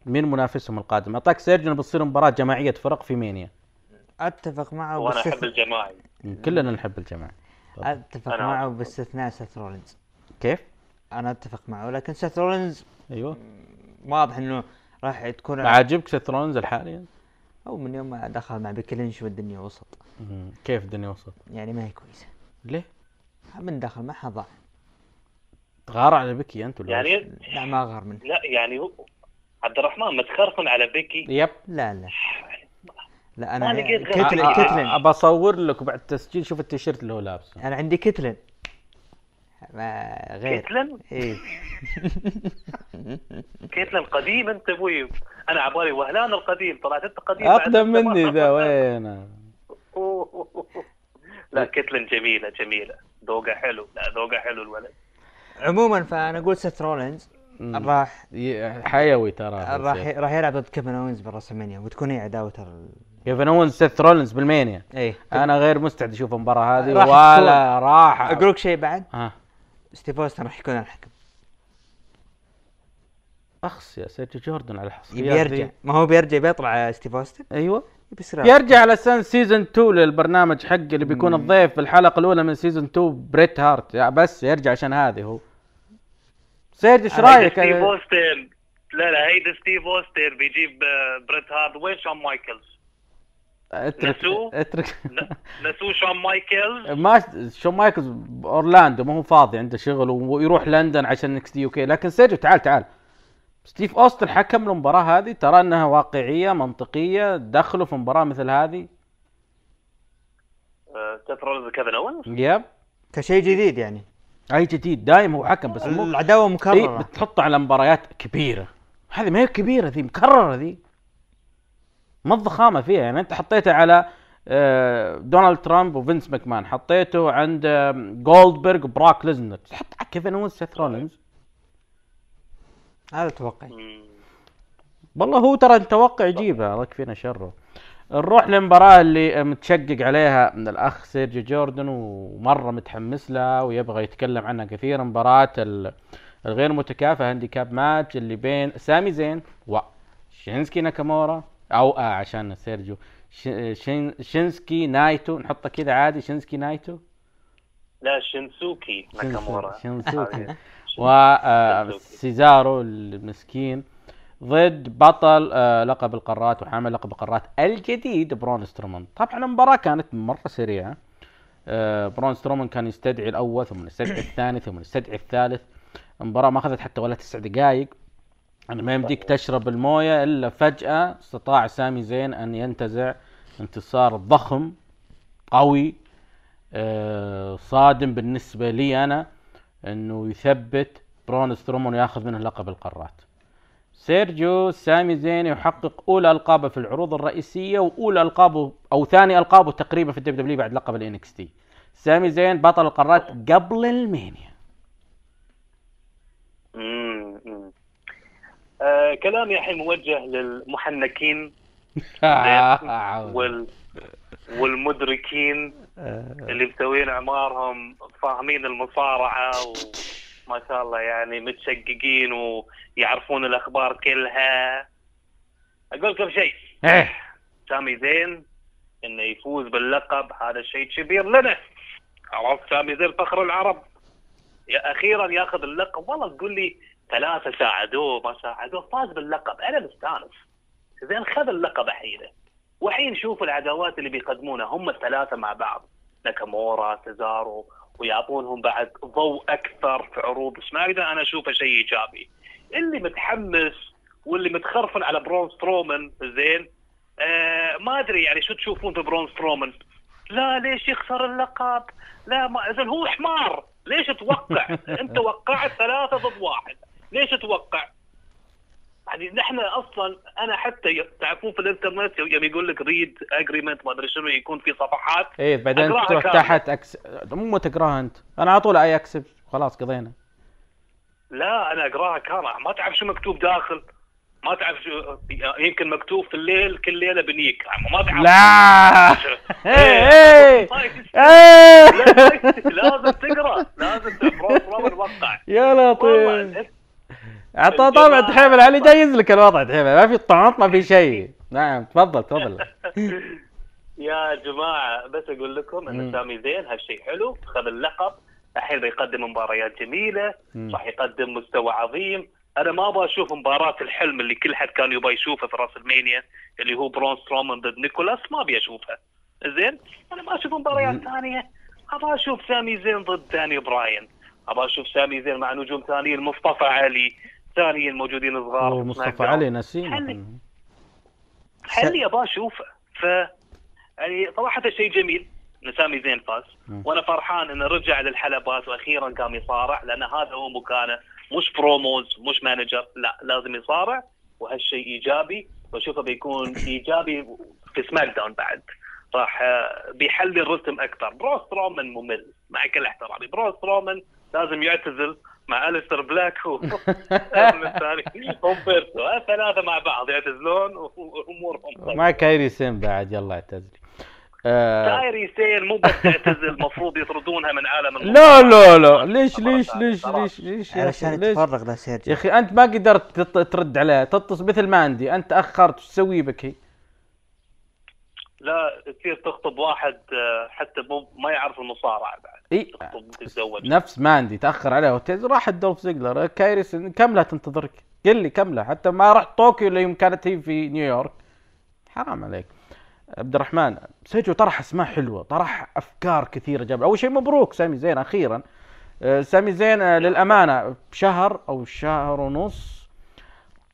مين منافسهم القادم؟ أعطاك سيرجيو بتصير مباراة جماعية فرق في مانيا أتفق معه وأنا أحب الجماعي كلنا نحب الجماعه أتفق معه. باستثناء سيث رولينز كيف؟ أنا أتفق معه لكن سيث رولينز أيوه واضح إنه راح تكون عاجبك سيث رولينز الحالي؟ أو من يوم ما دخل مع بيكي لينش والدنيا وسط. كيف الدنيا وصلت؟ يعني ما هي كويسة ليه؟ من دخل معها ضاع غار على بكي انت ولا يعني؟ لا ما غار منه. لا يعني هو عبد الرحمن متخرفن على بيكي يب. لا لا. لا أنا كتلن كتلن أبى أصور لك وبعد التسجيل شوف التيشيرت اللي هو لابسه. أنا عندي كتلن ما غير. كيتلن إيه. كيتلن قديم أنت أبوي. أنا عبالي وهلان القديم. طلعت أنت قديم بعد أقدم مني ذا وين؟ لا كيتلن جميلة جميلة. ذوقها حلو. لا ذوقها حلو الولد. عموما فأنا أقول سيث رولينز. راح حيوي ترى راح راح يلعب ضد كيفن اونز براسلمانيا وتكون هي عداوته ال... كيفن اونز سيث رولينز بالمانيا. إيه. أنا غير مستعد أشوف المباراة هذه راح ولا راح أقول لك شيء بعد. ستيف أوستن راح يكون الحكم. اخس يا سيرجي جوردن على الحصريات يرجع. ذي. ما هو بيرجع بيطلع ستيف أوستن. أيوه. يصير يرجع على أساس season 2 للبرنامج حقه اللي بيكون الضيف في الحلقة الأولى من season 2 بريت هارت. يا بس يرجع عشان هذه هو. سيرجي إيش رأيك؟ ستيف أوستن. لا لا هيدا ستيف أوستن بيجيب آه، بريت هارت وين شون مايكلز؟ اترك نسوه؟ اترك نسوه شون مايكلز؟ ما شون مايكلز أورلاندو ما هو فاضي عنده شغل ويروح لندن عشان NXT okay لكن سيرجيو تعال تعال. ستيف أوستن حكم المباراة هذه ترى أنها واقعية منطقية دخلوا في مباراة مثل هذه. آه، سيث رولينز كيفن اونز yep. كشيء جديد يعني. أي جديد دايم هو حكم بس مو العداوة إيه مكرره بتحطه على مباريات كبيرة. هذه ما هي كبيرة ذي مكررة ذي. ما الضخامة فيها يعني. أنت حطيته على آه، دونالد ترامب وفينس ماكمان حطيته عند آه، جولدبرغ وبروك ليسنر. تحط على كيفن اونز سيث رولينز. هذا توقعي. والله هو ترى التوقع يجيبها الله يكفينا شره. نروح للمباراة اللي متشقق عليها من الأخ سيرجي جوردن ومرة متحمس لها ويبغى يتكلم عنها كثير. مباراة ال- الغير متكافئة handicap match اللي بين سامي زين وشينسكي ناكامورا أو آه عشان سيرجيو. شين شينسكي نايتو نحطه كذا عادي شينسكي نايتو؟ لا شينسوكي ناكامورا. شينسوكي. وسيزارو المسكين ضد بطل آه، لقب القارات وحامل لقب القارات الجديد برون سترومان. طبعا المباراة كانت مرة سريعة. آه، برون سترومان كان يستدعي الأول ثم يستدعي الثاني ثم يستدعي الثالث. المباراة ما أخذت حتى ولا تسع دقائق أنا ما يمديك تشرب الموية إلا فجأة. استطاع سامي زين أن ينتزع. انتصار ضخم قوي آه، صادم بالنسبة لي أنا. أنه يثبت برون سترومان وياخذ منه لقب القارات. سيرجيو سامي زين يحقق أولى القابه في العروض الرئيسية وأولى القابه أو ثاني القابه تقريبا في ال WW بعد لقب ال NXT. سامي زين بطل القارات قبل المانيا. آه كلامي الحين موجه للمحنكين وال والمدركين اللي مسوين أعمارهم فاهمين المصارعة وما شاء الله يعني متشققين ويعرفون الأخبار كلها. أقول لكم شيء. إيه. سامي زين إنه يفوز باللقب هذا شيء كبير لنا. عرفت سامي زين فخر العرب. يا أخيرا ياخذ اللقب. والله تقول لي ثلاثة ساعدوه ما ساعدوه. فاز باللقب. أنا مستانس. زين خذ اللقب الحين. والحين شوف العداوات اللي بيقدمونها هم الثلاثة مع بعض. ناكامورا سيزارو ويعطونهم بعد ضوء أكثر في عروض. سماك أنا أشوفه شيء إيجابي. اللي متحمس واللي متخرفن على برون سترومان زين. آه ما أدري يعني شو تشوفون في برون سترومان؟ لا ليش يخسر اللقب؟ لا ما زين هو حمار. ليش توقع؟ أنت وقعت ثلاثة ضد واحد. ليش توقع؟ يعني نحن أصلا أنا حتى تعرفون في الإنترنت يوم يقول لك read agreement ما أدري شنو يكون في صفحات. إيه بعدين تروح. تحت acc... مو تقراها أنت. أنا على طول I accept خلاص قضينا. لا أنا أقرأها كاملة. ما تعرف شو مكتوب داخل ما تعرف شو يمكن مكتوب في الليل كل ليلة بنيك. ما تعرف. لا! إيه. إيه! طيب. إيه! لازم تقرأ. لازم تقرأ. وقع يا لطيف. عطاه طابع تحيمل علي جايز لك الوضع تحيمل ما في طعام ما في شيء. نعم تفضل تفضل. يا جماعة بس أقول لكم إن سامي زين هالشيء حلو. خذ اللقب. الحين بيقدم مباريات جميلة. راح يقدم مستوى عظيم. أنا ما أبغى أشوف مباراة الحلم اللي كل حد كان يبغى يشوفها في راسلمانيا اللي هو برون سترومان ضد نيكولاس. ما أبي اشوفها زين؟ أنا ما أشوف مباريات ثانية. أبغى أشوف سامي زين ضد داني براين. أبغى أشوف سامي زين مع نجوم ثانيين. مصطفى علي ثانيين موجودين صغار ومصطفى داون. علي نسينا علي. علي أبغى اشوفه ف يعني صراحة شيء جميل. ان سامي زين فاز. وأنا فرحان إنه رجع للحلبات وأخيرا قام يصارع لأن هذا هو مكانه. مش promos مش manager لا لازم يصارع. وهالشيء إيجابي. وأشوفه بيكون إيجابي في سماك داون بعد. راح آه، بيحلي الرتم أكثر. برون سترومان ممل مع كل احترامي. برون سترومان لازم يعتزل. مع الستر بلاك و الثاني وهومبيرتو ثلاثة مع بعض يعتزلون وأمورهم مع كايري سين بعد يلا اعتزلي آه، كايري سين مو بس تعتزل المفروض يطردونها من عالم لا. لا لا ليش ليش ليش. ليش ليش علشان؟ ليش؟ يتفرغ يا أخي أنت ما قدرت ترد عليه تتصل مثل ما عندي أنت أخرت وش تسوي بك هي؟ لا تصير تخطب واحد آه، حتى مو ما يعرف المصارعة بعد. إي تخطب تتزوج. نفس ما عندي تأخر عليه وتز راحت دولف زيجلر. كايريس كم لا تنتظرك. قل لي كم لا حتى ما رحت طوكيو اللي يوم كانت هي في نيويورك. حرام عليك. عبد الرحمن سيرجيو طرح أسماء حلوة طرح أفكار كثيرة جاب. أول شيء مبروك سامي زين أخيرا. آه، سامي زين آه، للأمانة بشهر أو شهر ونص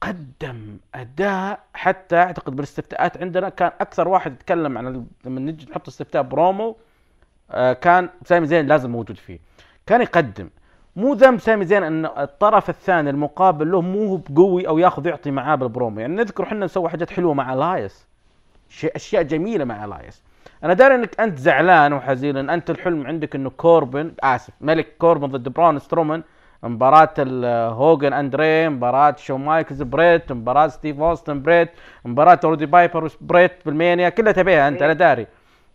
قدم أداء حتى أعتقد بالاستفتاءات عندنا كان أكثر واحد يتكلم عن لما نجي نحط استفتاء برومو آه، كان سامي زين لازم موجود فيه. كان يقدم. مو ذنب سامي زين إن الطرف الثاني المقابل له مو بقوي أو ياخذ يعطي معاه بالبرومو. يعني نذكر إحنا نسوي حاجات حلوة مع إلياس. شيء أشياء جميلة مع إلياس. أنا داري إنك أنت زعلان وحزين إن أنت الحلم عندك إنه كوربن آسف ملك كوربن ضد برون سترومان. مباراة هوجان اندري مباراة شون مايكلز بريت مباراة ستيف أوستن بريت مباراة رودي بايبر بريت بالمانيا كلها تبيها أنت أنا داري.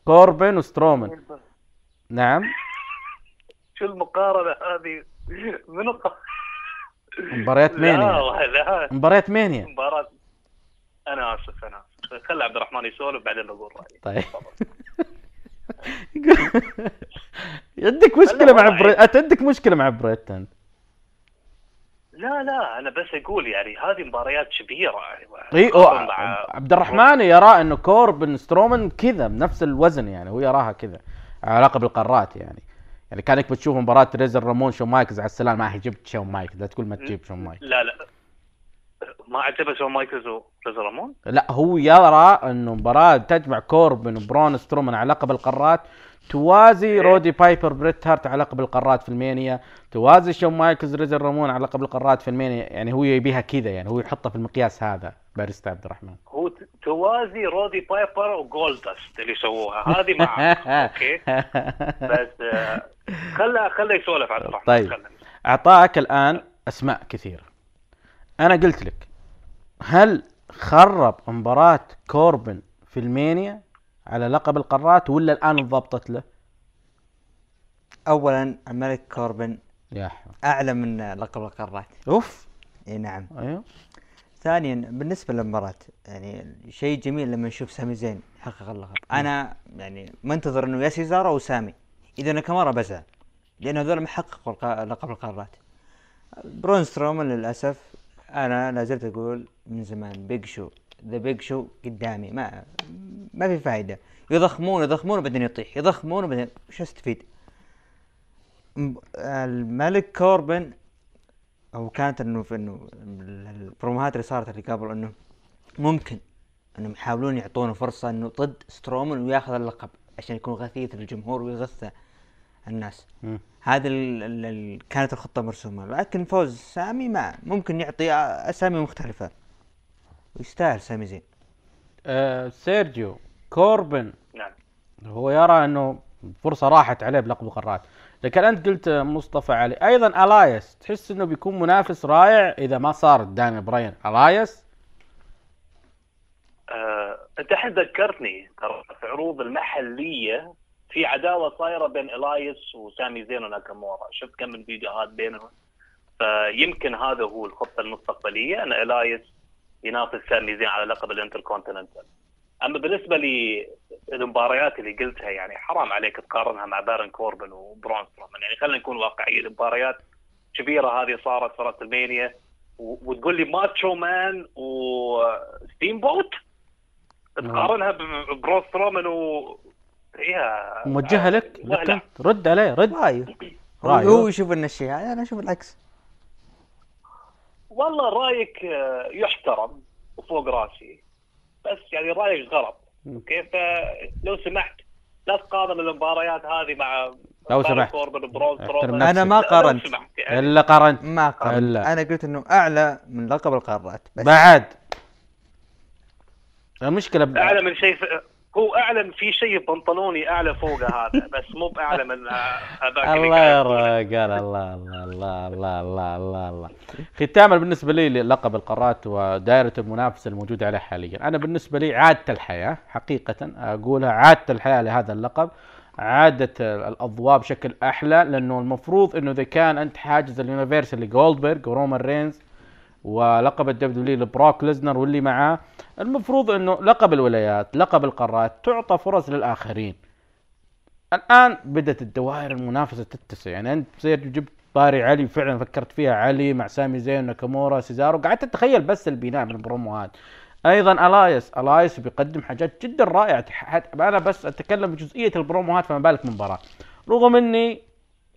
كوربن وسترومان نعم. شو المقارنة هذه؟ من الق... مباريات لا مانيا. لا. مباريات مانيا. مباراة. أنا آسف أنا آسف. خلي عبد الرحمن يسولف بعدين بقول رأيي. طيب. عندك مشكلة مع. بريت. أنت عندك مشكلة مع بريت أنت. لا لا أنا بس أقول يعني هذه مباريات كبيرة. يعني مع عبد الرحمن يرى إنه كوربن سترومان كذا بنفس الوزن يعني هو يراها كذا علاقة بالقارات يعني. يعني كانك بتشوف مباراة ريزر رامون شون مايكلز على السلام ما هي جبت شون مايكلز لا تقول ما تجيب شون مايكلز. لا لا ما عجبه شون مايكلز وريزر رامون؟ لا هو يرى إنه مباراة تجمع كوربن وبرون سترومان على لقب القارات توازي رودي بايبر بريت هارت على لقب القارات في المانيا توازي شون مايكلز ريزر رامون على لقب القارات في المانيا يعني هو يبيها كذا يعني هو يحطها في المقياس هذا باريستا عبد الرحمن. هو توازي رودي بايبر وجولدست اللي سووها هذه معك. أوكي. بس آه، خله خله يسولف عبد الرحمن. طيب. خله. أعطاك الآن أسماء كثيرة. أنا قلت لك هل خرب مباراة كوربن في المانيا؟ على لقب القارات ولا الآن انضبطت له؟ اولا الملك كوربن يا حول. اعلى من لقب القارات. أوف. إي نعم. أيوه. ثانيا بالنسبة للمباراة يعني شيء جميل لما نشوف سامي زين يحقق اللقب. أنا يعني منتظر إنه يا سيزارو أو سامي اذا ناكامورا بزعل لأن هذول ما حققوا الق- لقب القارات. برون سترومان للأسف أنا لا زلت أقول من زمان بيج شو ذا بيج شو قدامي. ما ما في فائده يضخمون يضخمون وبعدين يطيح. يضخمون وبعدين وش استفيد؟ الملك كوربن أو كانت انه في إنه ال- البروموهات اللي صارت اللي قبل إنه ممكن إنهم يحاولون يعطونه فرصة إنه ضد سترومان وياخذ اللقب عشان يكون غثيث للجمهور ويغث الناس. مم. هذا ال ال ال كانت الخطة مرسومة. لكن فوز سامي ما ممكن يعطي أسامي مختلفة. ويستاهل سامي زين. آه سيرجيو كوربن. نعم. هو يرى إنه فرصة راحت عليه بلقب القارات. لكن أنت قلت مصطفى علي أيضا إلياس تحس إنه بيكون منافس رائع إذا ما صار داني براين إلياس؟ آه، أنت الحين ذكرتني ترى في عروض المحلية في عداوة صايرة بين إلياس وسامي زين وناكامورا. شفت كم من فيديوهات بينهم؟ فيمكن هذا هو الخطة المستقبلية أن إلياس ينافس سامي زين على لقب الانتركونتيننتال أما بالنسبة للمباريات اللي قلتها يعني حرام عليك تقارنها مع بارن كوربن وبرون سترومان. يعني خلينا نكون واقعيين المباريات كبيرة هذه صارت في المانيا وتقول لي ماتشو مان وستيمبوت تقارنها ببرون سترومان و هي موجهة لك؟ رد عليه رد. رايه هو, رأيه. هو يشوف ان الشيء هذا أنا أشوف العكس. والله رأيك آه، يحترم وفوق راسي بس يعني رأيك غلط. أوكي؟ فلو سمحت لا تقارن المباريات هذه مع لو سمحت. أنا ما قارنت. يعني. إلا قارنت. ما قارنت. إلا. أنا قلت إنه أعلى من لقب القارات بس. بعد. المشكلة ب... أعلى من شيء ف- هو اعلى في شيء بنطلوني أعلى فوق هذا بس مو بأعلى من هذاك اللي الله يا. رجال الله الله الله الله الله الله الله ختاما بالنسبة لي للقب القارات ودائرة المنافسة الموجودة عليه حاليا أنا بالنسبة لي عادة الحياة حقيقة أقولها عادة الحياة لهذا اللقب عادة الأضواء بشكل أحلى لأنه المفروض إنه إذا كان أنت حاجز ال universal لجولدبرغ ورومان رينز ولقب ال W لبروك ليزنر واللي معاه المفروض إنه لقب الولايات لقب القارات تعطى فرص للآخرين. الآن بدأت الدوائر المنافسة تتسع. يعني أنت سيرجيو جبت طاري علي فعلا فكرت فيها علي مع سامي زين ناكامورا سيزارو. قعدت أتخيل بس البناء من البروموهات أيضا ألايس ألايس بيقدم حاجات جدا رائعة. أنا بس أتكلم بجزئية البروموهات فما بالك مباراة. رغم إني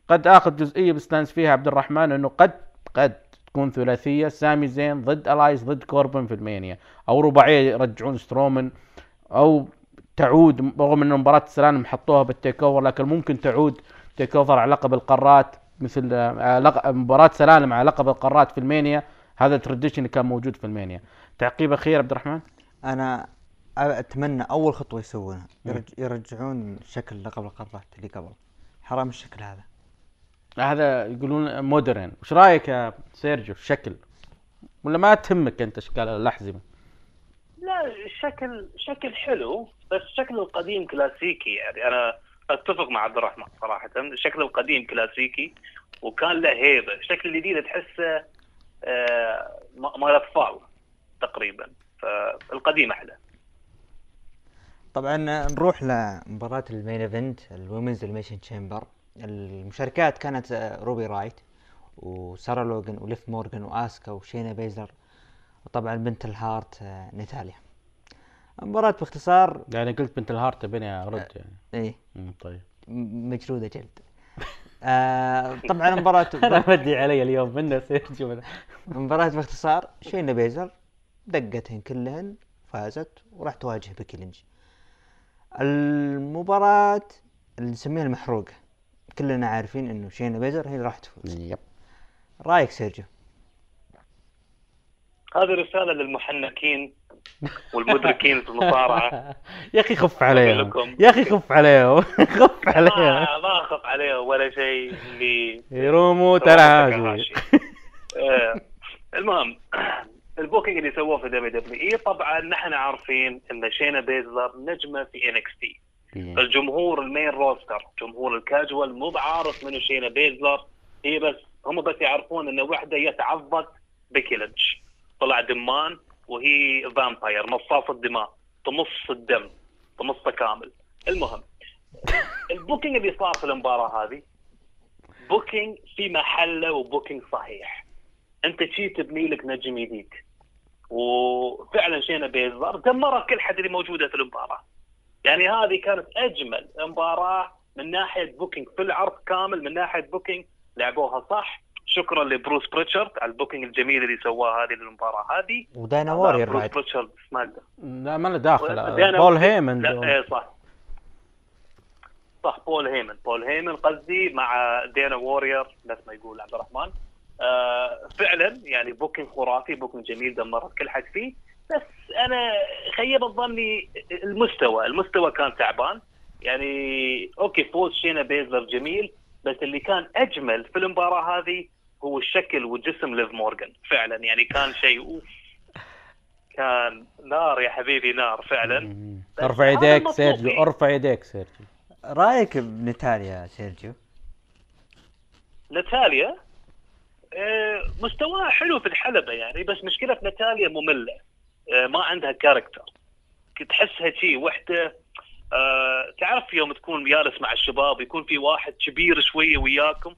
قد آخذ جزئية بستانس فيها عبد الرحمن إنه قد قد تكون ثلاثية سامي زين ضد ألايس ضد كوربن في مانيا. أو رباعية يرجعون سترومن. أو تعود رغم انه مباراة السلالم حطوها بال TakeOver لكن ممكن تعود TakeOver على لقب القارات مثل آه، لق- مباراة سلالم على لقب القارات في المانيا. هذا ال tradition كان موجود في المانيا. تعقيب أخير عبد الرحمن؟ أنا أتمنى أول خطوة يسوونها. يرج... يرجعون شكل لقب القارات اللي قبل. حرام الشكل هذا. هذا يقولون modern وش رأيك يا سيرجيو؟ الشكل ولا ما تهمك أنت اشكال الاحزمه لا الشكل شكل حلو بس الشكل القديم كلاسيكي يعني. أنا أتفق مع عبد الرحمن صراحة. الشكل القديم كلاسيكي وكان له هيبة. الشكل الجديد تحسه آه، م- مال أطفال تقريبا. فالقديم أحلى. طبعا نروح لمباراة ال main event ال women's Elimination Chamber. المشاركات كانت آه، روبي رايوت وسارة لوغان وليف مورغان وآسكا وشينا بيزر وطبعا بنت الهارت آه، نيتاليا. المباراة باختصار يعني قلت بنت الهارت بيني ارد يعني. إيه. طيب. م- مجلودة جلد. آه طبعا المباراة أنا بدي علي اليوم منه سيرجيو المباراة باختصار شينا بيزر دقتهن كلهن فازت وراح تواجه بيكي لينش المباراة اللي نسميها المحروقة. كلنا عارفين إنه شينا بيزلر هي اللي راح تفوز. yep. رأيك سيرجيو؟ هذه رسالة للمحنكين والمدركين في المصارعة. يا أخي خف عليهم. يا أخي خف عليهم. خف عليهم. ما ما اخاف عليهم ولا شيء اللي يروموا سووه ترى. آه، المهم ال booking اللي سووه في WWE طبعا نحن عارفين إن شينا بيزلر نجمة في NXT. الجمهور المين روستر جمهور الكاجوال مو بعارف منو شينا بيزلر هي بس هم بس يعرفون ان وحدة يتعضد بيكي لينش طلع دمان وهي فامباير مصاص الدماء تمص الدم تمصه كامل. المهم البوكينج اللي صار في المباراة هذه بوكينج في محله وبوكينج صحيح. أنت شي تبني لك نجم جديد وفعلا شينا بيزلر دمرت كل حد اللي موجودة في المباراة. يعني هذه كانت أجمل مباراة من ناحية booking في العرض كامل من ناحية booking لعبوها صح. شكرا لبروس بريتشارد على ال booking الجميل اللي سواه هذه المباراة هذه. ودانا وورير بروس بعد. بريتشارد سماك لا ما له داخل. بول هيمن. لا إيه صح. صح بول هيمن. بول هيمن قصدي مع دينا وورير نفس ما يقول عبد الرحمن. آه فعلا يعني booking خرافي booking جميل دمرت كل حد فيه. بس أنا خيب ظني المستوى المستوى كان تعبان. يعني okay فوز شينا بيزلر جميل بس اللي كان أجمل في المباراة هذه هو الشكل وجسم ليف مورغان فعلا. يعني كان شيء oof. كان نار يا حبيبي نار فعلا. أرفع يديك سيرجيو فيه. أرفع يديك سيرجيو. رأيك بنتاليا سيرجيو؟ ناتاليا آه، مستواها حلو في الحلبة يعني بس مشكلة ناتاليا مملة. ما عندها كاركتر تحسها شي وحدة آه، تعرف يوم تكون جالس مع الشباب يكون في واحد كبير شوية وياكم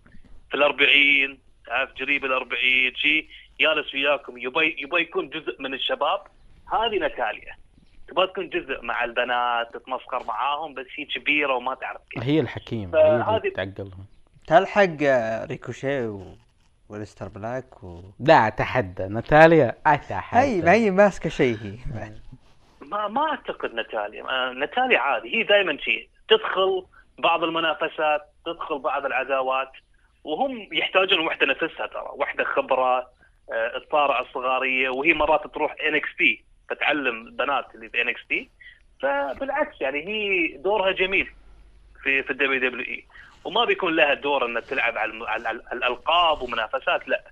في الأربعين تعرف قريب الأربعين شي جالس وياكم يبي يبي يكون جزء من الشباب. هذه ناتاليا تبغى تكون جزء مع البنات تتمسخر معاهم بس هي كبيرة وما تعرف كيف. هي الحكيم هي تعقلهم. تلحق آه، ريكوشي و... وليستر بلاك و... لا أتحدى. ناتاليا أتحدى. هي ما هي ماسكة شيء هي. ما ما أعتقد نتاليا آه، نتاليا عادي. هي دائما شيء. تدخل بعض المنافسات تدخل بعض العداوات وهم يحتاجون وحدة نفسها ترى. وحدة خبرة آه، تصارع الصغارية وهي مرات تروح إن إكس تي تتعلم البنات اللي في إن إكس تي فبالعكس يعني هي دورها جميل في في ال WWE. وما بيكون لها دور إنها تلعب على الألقاب ومنافسات لا.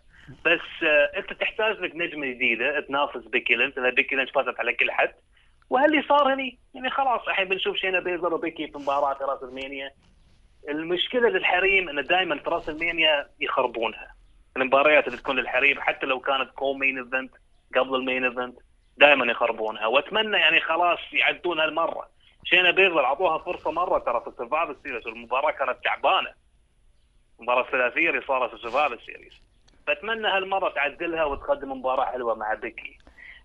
بس آه، أنت تحتاج لك نجمة جديدة تنافس بيكي لينش لأن بيكي لينش فازت على كل حد. وهاللي صار هني يعني خلاص الحين بنشوف شينا بيزلر وبيكي في مباراة راسلمانيا المشكلة للحريم إن دائما في راسلمانيا يخربونها. المباريات اللي تكون للحريم حتى لو كانت co-main event قبل ال main event دائما يخربونها. وأتمنى يعني خلاص يعدون هالمرة. شينا بيزلر اعطوها فرصة مرة ترى في ال Survivor Series والمباراة كانت تعبانه المباراه الثلاثيه اللي صارت في ال Survivor Series. فأتمنى هالمرة تعدلها وتقدم مباراة حلوة مع بيكي.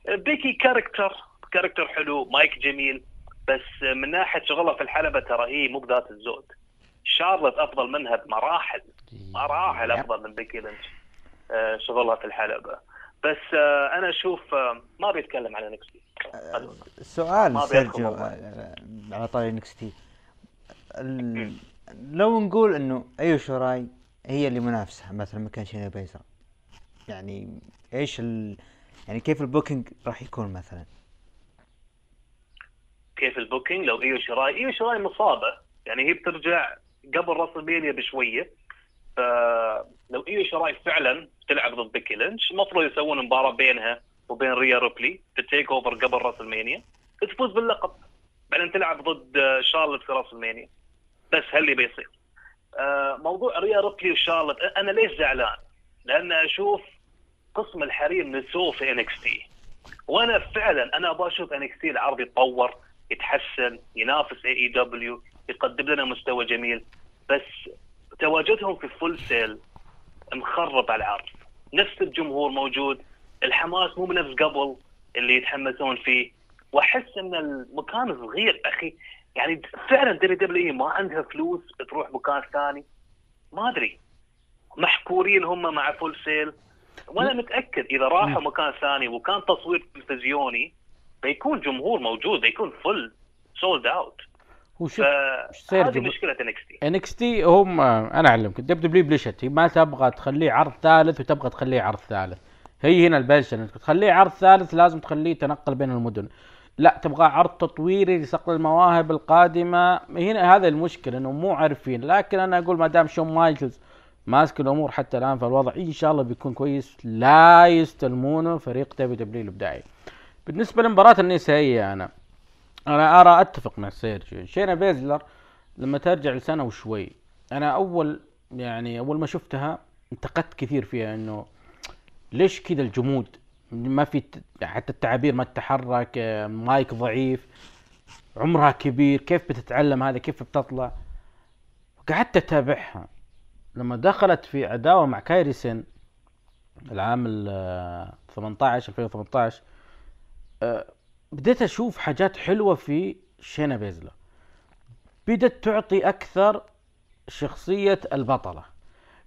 بيكي character character حلو مايك جميل بس من ناحية شغلها في الحلبة ترى هي مو بذات الزود. شارلوت أفضل منها بمراحل مراحل أفضل من بيكي لينش آه، شغلها في الحلبة. بس آه، أنا أشوف آه، ما بيتكلم عن نكستي بيدخل سيرجيو على طاري NXT لو نقول إنه ايو شيراي هي اللي منافسة مثلا مكان شينا بيزلر. يعني إيش ال... يعني كيف ال booking راح يكون مثلا؟ كيف ال booking؟ لو ايو شيراي ايو شيراي مصابة. يعني هي بترجع قبل WrestleMania بشوية. فلو ايو شيراي فعلا تلعب ضد بيكي لينش؟ المفروض يسوون مباراة بينها وبين ريا ريبلي في ال TakeOver قبل WrestleMania تفوز باللقب. بعدين تلعب ضد شارلت في WrestleMania بس هاللي بيصير. آه، موضوع ريا ريبلي وشارلت أنا ليش زعلان؟ لأن أشوف قسم الحريم نسوه في NXT. وأنا فعلا أنا أبغى أشوف NXT العرض يتطور يتحسن ينافس AEW يقدم لنا مستوى جميل. بس تواجدهم في Full Sail مخرب على العرض. نفس الجمهور موجود. الحماس مو بنفس قبل اللي يتحمسون فيه. وأحس إن المكان صغير أخي. يعني فعلا WWE ما عندها فلوس تروح مكان ثاني. ما أدري. محكورين هم مع Full Sail وأنا متأكد إذا راحوا مكان ثاني وكان تصوير تلفزيوني بيكون جمهور موجود بيكون full sold out هو شوف سيرجيو مشكلة انكس تي NXT هم أنا أعلمك ال WWE بلشت هي ما تبغى تخليه عرض ثالث وتبغى تخليه عرض ثالث. هي هنا البلشة إنك تخليه عرض ثالث لازم تخليه تنقل بين المدن. لا تبغى عرض تطويري لصقل المواهب القادمة. هنا هذا المشكلة إنه مو عارفين. لكن أنا أقول ما دام شون مايكلز ماسك الأمور حتى الآن فالوضع إن شاء الله بيكون كويس لا يستلمونه فريق WWE الإبداعي. بالنسبة للمباراه النسائية أنا أنا أرى أتفق مع سيرجيو شينا بيزلر لما ترجع لسنة وشوي أنا أول يعني أول ما شفتها انتقدت كثير فيها إنه ليش كذا الجمود؟ ما في حتى التعابير ما تتحرك مايك ضعيف عمرها كبير كيف بتتعلم هذا؟ كيف بتطلع؟ قعدت أتابعها. لما دخلت في عداوة مع كايري سين العام ال آه، 18 2018 آه، بديت أشوف حاجات حلوة في شينا بيزلر. بدت تعطي أكثر شخصية البطلة.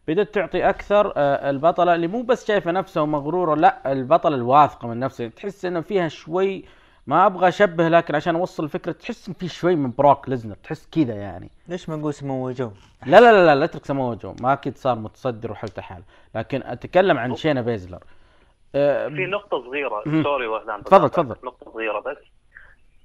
بدت تعطي أكثر آه، البطلة اللي مو بس شايفة نفسها ومغرورة لا البطلة الواثقة من نفسها. تحس إنه فيها شوي ما أبغى أشبه لكن عشان أوصل الفكرة تحس إن في شوي من بروك ليزنر تحس كذا يعني. ليش ما نقول سمو جو؟ لا لا لا لا, لا اترك سمو جو. ما أكيد صار متصدر وحالته حال. لكن أتكلم عن شينا بيزلر. في نقطة صغيرة. sorry وهلان تفضل، تفضل. نقطة صغيرة بس.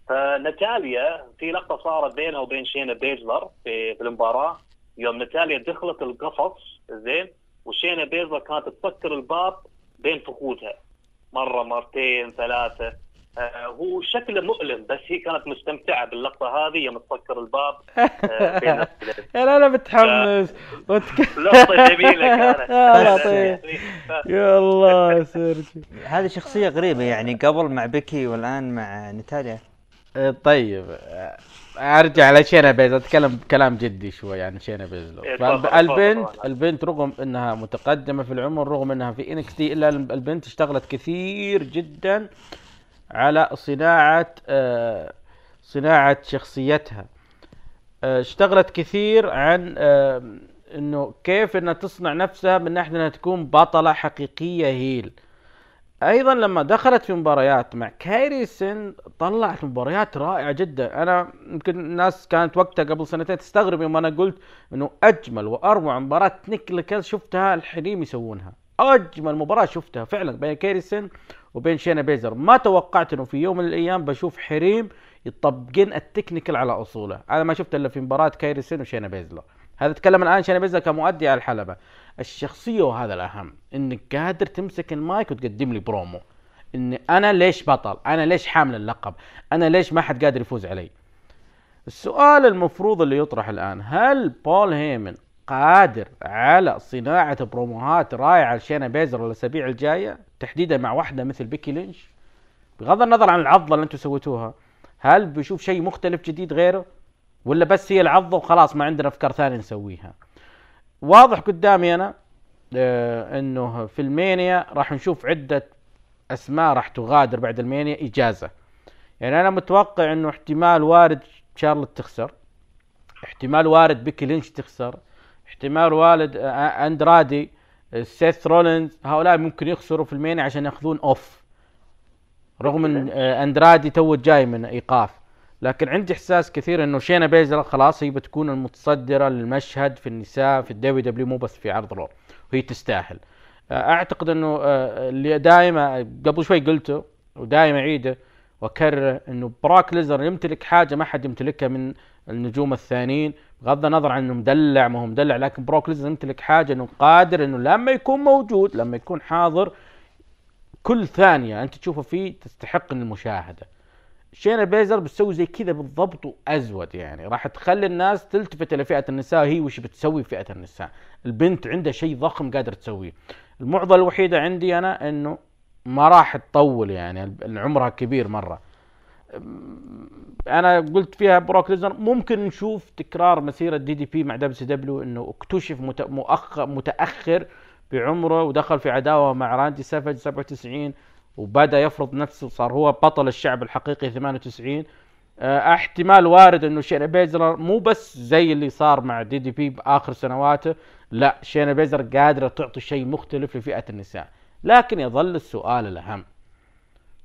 فنتاليا في لقطة صارت بينها وبين شينا بيزلر في, في المباراة. يوم نتاليا دخلت القفص زين وشينا بيزلر كانت تسكر الباب بين فخوذها. مرة مرتين ثلاثة. آه هو شكله مؤلم بس هي كانت مستمتعة باللقطة هذه يوم تسكر الباب آه بين لا لا متحمس. وتك... لقطة جميلة كانت. يا لطيف. يا الله يا سيرجي. هذه شخصية غريبة يعني قبل مع بيكي والآن مع نتاليا آه، طيب. آه، أرجع لشينا بيز. أتكلم كلام جدي شوي عن شينا بيز. إيه، البنت. البنت رغم إنها متقدمة في العمر رغم إنها في NXT إلا البنت اشتغلت كثير جدا. على صناعة آه، صناعة شخصيتها. آه، اشتغلت كثير عن آه، إنه كيف إنها تصنع نفسها من ناحية إنها تكون بطلة حقيقية هيل. أيضا لما دخلت في مباريات مع كايري سن طلعت مباريات رائعة جدا. أنا يمكن الناس كانت وقتها قبل سنتين تستغرب يوم أنا قلت إنه أجمل وأروع مباراة نيك شفتها الحريم يسوونها. أجمل مباراة شفتها فعلا بين كايري سن وبين شينا بيزر. ما توقعت إنه في يوم من الأيام بشوف حريم يطبقين ال technical على أصوله. أنا ما شفت إلا في مباراة كايري سين وشينا بيزلر هذا اتكلم الآن شينا بيزلر كمؤدي على الحلبة. الشخصية وهذا الأهم إنك قادر تمسك المايك وتقدم لي برومو. إن أنا ليش بطل؟ أنا ليش حامل اللقب؟ أنا ليش ما حد قادر يفوز علي؟ السؤال المفروض اللي يطرح الآن هل بول هيمن قادر على صناعة بروموهات رائعة لشينا بيزلر الأسابيع الجاية تحديدا مع واحدة مثل بيكي لينش. بغض النظر عن العضة اللي أنتم سويتوها هل بيشوف شيء مختلف جديد غيره؟ ولا بس هي العضة وخلاص ما عندنا أفكار ثانية نسويها؟ واضح قدامي أنا آه إنه في المانيا راح نشوف عدة أسماء راح تغادر بعد المانيا إجازة. يعني أنا متوقع إنه احتمال وارد شارلوت تخسر. احتمال وارد بيكي لينش تخسر. احتمال والد آه، اندرادي آه، سيث رولينز هؤلاء ممكن يخسروا في WrestleMania عشان ياخذون off رغم إن آه، اندرادي تو جاي من إيقاف. لكن عندي إحساس كثير إنه شينا بيزلر خلاص هي بتكون المتصدرة للمشهد في النساء في ال WWE مو بس في عرض Raw وهي تستاهل. آه، أعتقد إنه آه، اللي دائما قبل شوي قلته ودائما أعيده واكرره إنه بروك ليزنر يمتلك حاجة ما حد يمتلكها من النجوم الثانيين. بغض النظر عن إنه مدلع ما هو مدلع لكن بروك ليزر يمتلك حاجة إنه قادر إنه لما يكون موجود لما يكون حاضر كل ثانية أنت تشوفه فيه تستحق المشاهدة. شينا بيزر بتسوي زي كذا بالضبط وأزود يعني. راح تخلي الناس تلتفت إلى فئة النساء هي وش بتسوي فئة النساء. البنت عندها شيء ضخم قادره تسويه. المعضلة الوحيدة عندي أنا إنه ما راح تطول يعني عمرها كبير مرة. أنا قلت فيها بروك ليزنر ممكن نشوف تكرار مسيرة DDP مع WCW إنه اكتشف مؤخر متأخر بعمره ودخل في عداوة مع راندي سافج 97 وبدأ يفرض نفسه صار هو بطل الشعب الحقيقي 98 آه، احتمال وارد إنه شينا بيزلر مو بس زي اللي صار مع DDP بآخر سنواته لا شينا بيزلر قادرة تعطي شيء مختلف لفئة النساء. لكن يظل السؤال الأهم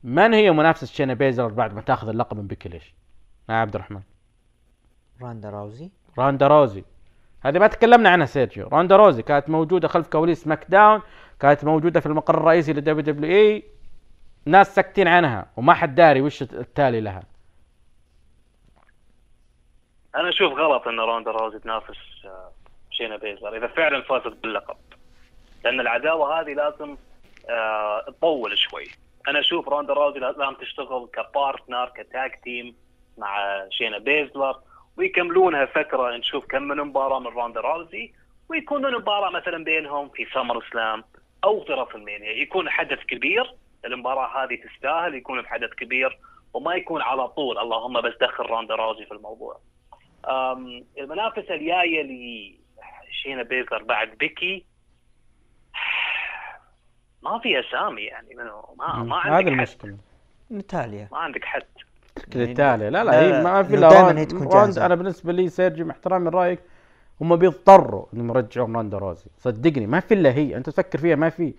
من هي منافسة شينا بيزلر بعد ما تاخذ اللقب من بيكي لينش؟ يا عبد الرحمن. راندا راوزي راندا راوزي. هذه ما تكلمنا عنها سيرجيو. راندا راوزي كانت موجودة خلف كواليس SmackDown كانت موجودة في المقر الرئيسي لل WWE. ناس ساكتين عنها وما حد داري وش التالي لها. أنا أشوف غلط إن روندا راوزي تنافس آه، شينا بيزلر إذا فعلا فازت باللقب. لأن العداوة هذه لازم آه، تطول شوي. أنا أشوف روندا روزي لازم تشتغل ك partner ك tag team مع شينا بيزلر ويكملونها فتره نشوف كم من مباراة من روندا روزي ويكون المباراه مثلا بينهم في SummerSlam أو في WrestleMania. يكون حدث كبير المباراة هذه تستاهل يكون بحدث كبير وما يكون على طول اللهم بس دخل روندا روزي في الموضوع. المنافسه الجاية لشينا بيزر بعد بيكي ما في أسامي يعني منو؟ ما ما هذه عندك حد. المشكلة. ناتاليا ما عندك حد. كذا يعني التالي لا لا هي ما في الا هي تكون. أنا بالنسبة لي سيرجي مع احترامي لرايك هم بيضطروا إنهم يرجعون روندا روزي. صدقني ما في إلا هي. أنت تفكر فيها ما في.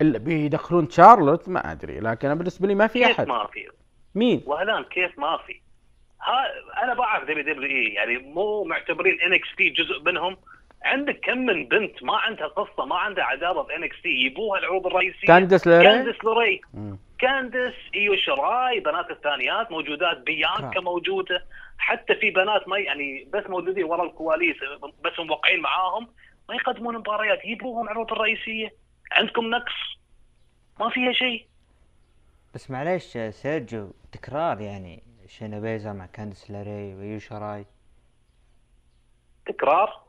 إلا بيدخلون شارلوت ما أدري. لكن أنا بالنسبة لي ما في كيف أحد. ما في؟ مين؟ وهلان كيف ما في؟ ها أنا بعرف WWE يعني مو معتبرين NXT جزء منهم. عندك كم من بنت ما عندها قصة ما عندها عداوه في NXT يبوها العروض الرئيسية. كاندس ليري؟ كاندس لوري مم. كاندس إيو شراي بنات الثانيات موجودات بيانكا. موجودة. حتى في بنات ما يعني بس موجودين ورا الكواليس بس موقعين معاهم ما يقدمون مباريات يبوهم العروض الرئيسية. عندكم نقص؟ ما فيها شيء. بس معليش سيرجيو تكرار يعني شينا بيزلر مع كاندس لاري ويو شراي. تكرار؟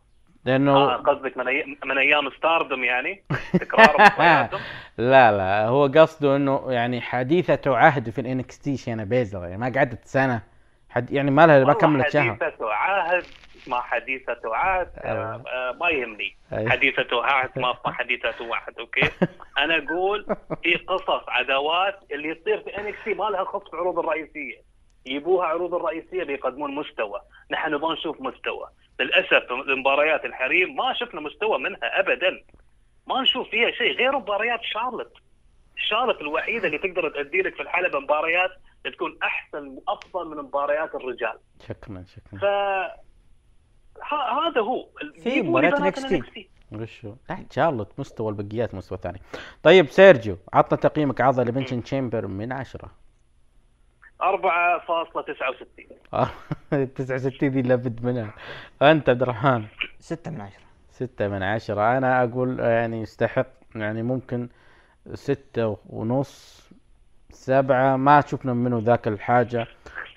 لأنه آه قصدك من أي... من أيام ستاردم يعني؟ تكرار لا لا هو قصده إنه يعني حديثة عهد في ال NXT شينا بيزلر يعني ما قعدت سنة. حد يعني ما لها ما كملت شهر. حديثة عهد ما حديثة عهد آه. آه ما يهمني. حديثة عهد ما حديثة عهد أوكي؟ أنا أقول في قصص عداوات اللي تصير في NXT ما لها خص العروض الرئيسية. يبوها عروض الرئيسية بيقدمون مستوى. نحن نبغى نشوف مستوى. للأسف مباريات الحريم ما شفنا مستوى منها ابدا. ما نشوف فيها شيء غير مباريات شارلت شارلوت الوحيده اللي تقدر تأدي لك في الحلبة مباريات تكون أحسن وأفضل من مباريات الرجال. شكرا شكرا. ف هذا هو. في مباريات. NXT. وشو؟ لا شارلوت مستوى البقيات مستوى ثاني. طيب سيرجيو عطنا تقييمك عرض Elimination Chamber من عشرة. 4.69 69 دي لابد منها. أنت عبد الرحمن. ستة من عشرة. ستة من عشرة. أنا أقول يعني يستحق يعني ممكن ستة ونص سبعة. ما شفنا منه ذاك الحاجة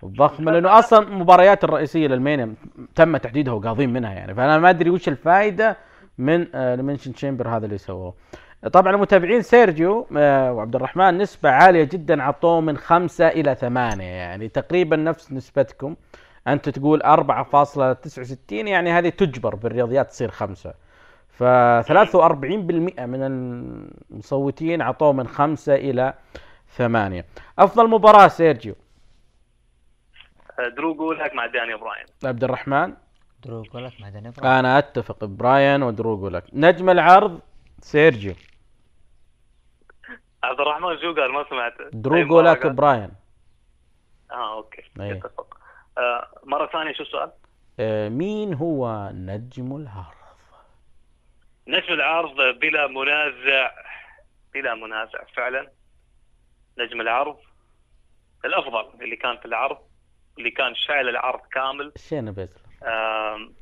الضخمة لأنه أصلا المباريات الرئيسية ل WrestleMania تم تحديدها وقاضين منها يعني. فأنا ما أدري وش الفائدة من Elimination Chamber هذا اللي سووه. طبعا المتابعين سيرجيو آه، وعبد الرحمن نسبة عالية جدا عطوه من خمسة إلى ثمانية. يعني تقريبا نفس نسبتكم. أنت تقول 4.69 يعني هذه تجبر بالرياضيات تصير خمسة. ف 43% من المصوتين عطوه من خمسة إلى ثمانية. أفضل مباراة سيرجيو. درو جولك مع داني براين. عبد الرحمن؟ درو لك مع داني براين. أنا أتفق براين ودرو جولك نجم العرض سيرجيو. عبد الرحمن شو قال ما سمعت. دروجو لك براين. آه أوكي. أي. اتفق. آه مرة ثانية شو السؤال؟ آه، مين هو نجم العرض؟ نجم العرض بلا منازع بلا منازع فعلا. نجم العرض الأفضل اللي كان في العرض اللي كان شايل العرض كامل. شينا بيزلر. آم،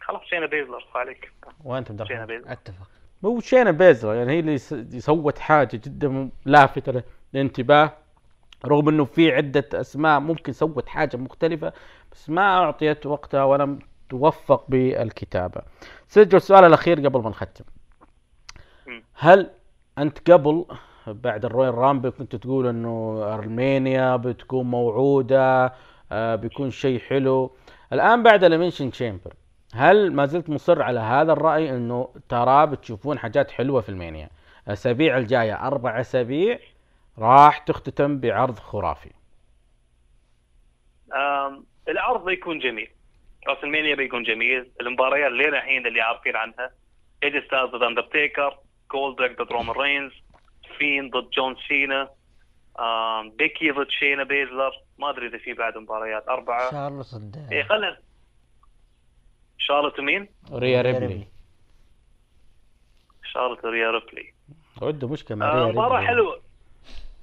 خلاص شينا بيزلر عليك. وأنت شينا بيزلر. أتفق. مو شينا بيزلر يعني هي اللي سوت حاجة جدا لافتة للانتباه رغم إنه في عدة أسماء ممكن سوت حاجة مختلفة بس ما أعطيت وقتها ولم توفق بالكتابة. سيرجيو السؤال الأخير قبل ما نختم. هل أنت قبل بعد ال Royal Rumble كنت تقول إنه WrestleMania بتكون موعودة آه، بيكون شيء حلو الآن بعد Elimination Chamber هل ما زلت مصر على هذا الرأي إنه ترى بتشوفون حاجات حلوة في WrestleMania؟ الأسابيع الجاية أربع أسابيع راح تختتم بعرض خرافي. العرض بيكون جميل. WrestleMania بيكون جميل. المباريات اللي الحين اللي عارفين عنها اي جي ستايلز ضد اندرتيكر جولدبرغ ضد رومان رينز فين ضد جون سينا بيكي ضد شينا بيزلر ما أدري إذا في بعد مباريات. أربعة. شارلوت ضد إيه خلنا شارلوت مين؟ ريا ريا ريبلي. ريبلي. شارلوت ريا ريبلي. عنده مشكلة مع آه، ريا مباراة ريبلي. حلوة.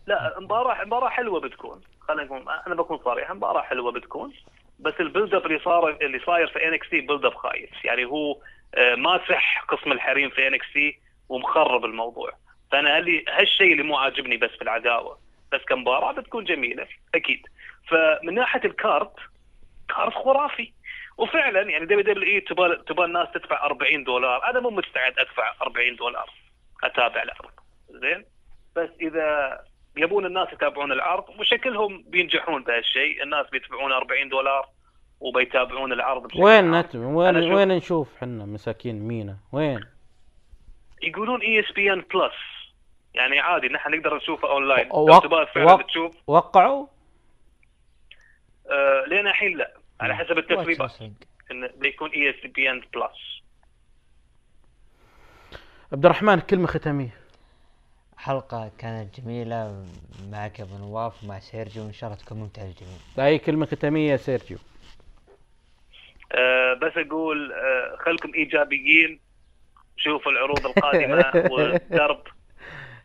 لا مباراة مباراة حلوة بتكون. خلينا نكون أنا بكون صريح مباراة حلوة بتكون. بس ال build up اللي صار اللي صاير في NXT build up خايس. يعني هو آه، ماسح قسم الحريم في NXT ومخرب الموضوع. فأنا هاللي هالشيء اللي مو عاجبني بس في العداوة. بس كمباراة بتكون جميلة أكيد. فمن ناحية ال card card خرافي. وفعلا يعني WWE تبى تبى الناس تدفع 40 دولار. أنا مو مستعد أدفع 40 دولار. أتابع العرض زين؟ بس إذا يبون الناس يتابعون العرض وشكلهم بينجحون بهالشيء. الناس بيدفعون 40 دولار وبيتابعون العرض بشكل وين. نتم وين وين نشوف حنا مساكين مينا؟ وين؟ يقولون ESPN Plus. يعني عادي نحن نقدر نشوفه أونلاين. لو وق- تبغى فعلا وق- تشوف. وقعوا؟ آه لين الحين لا. على حسب التسريبات. انه بيكون ESPN Plus عبد الرحمن كلمة ختامية. حلقة كانت جميلة معك يا أبو نواف ومع سيرجيو وإن شاء الله تكون ممتعة للجميع. أي كلمة ختامية يا سيرجيو؟ آه بس أقول آه خلكم إيجابيين. شوفوا العروض القادمة والدرب.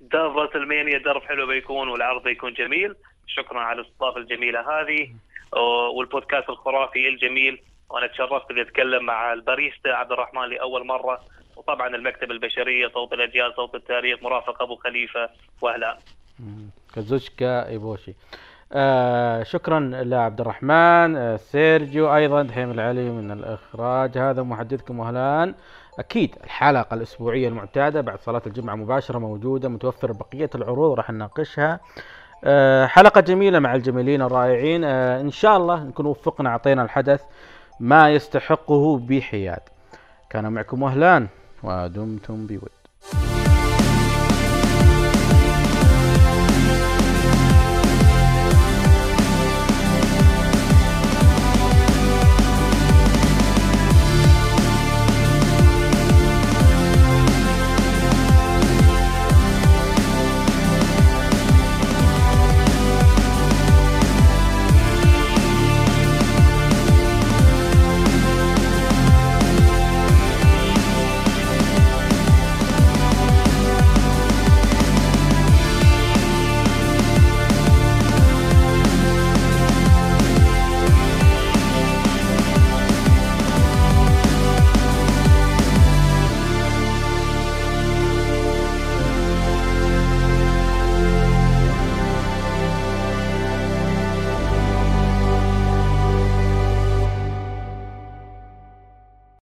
درب راس المانيا درب حلو بيكون والعرض بيكون جميل. شكرا على الإستضافة الجميلة هذه. والبودكاست الخرافي الجميل. وأنا تشرفت اني أتكلم مع الباريستا عبد الرحمن لأول مرة. وطبعا المكتب البشرية صوت الأجيال صوت التاريخ مرافق أبو خليفة وأهلا. كازوشكا إيبوشي. آه شكرا لعبد الرحمن آه سيرجيو أيضا دحيم العلي من الإخراج. هذا محدثكم وهلان أكيد الحلقة الأسبوعية المعتادة بعد صلاة الجمعة مباشرة موجودة متوفر بقية العروض راح نناقشها. حلقة جميلة مع الجميلين الرائعين. آه إن شاء الله نكون وفقنا أعطينا الحدث ما يستحقه بحياد. كان معكم وهلان ودمتم بود.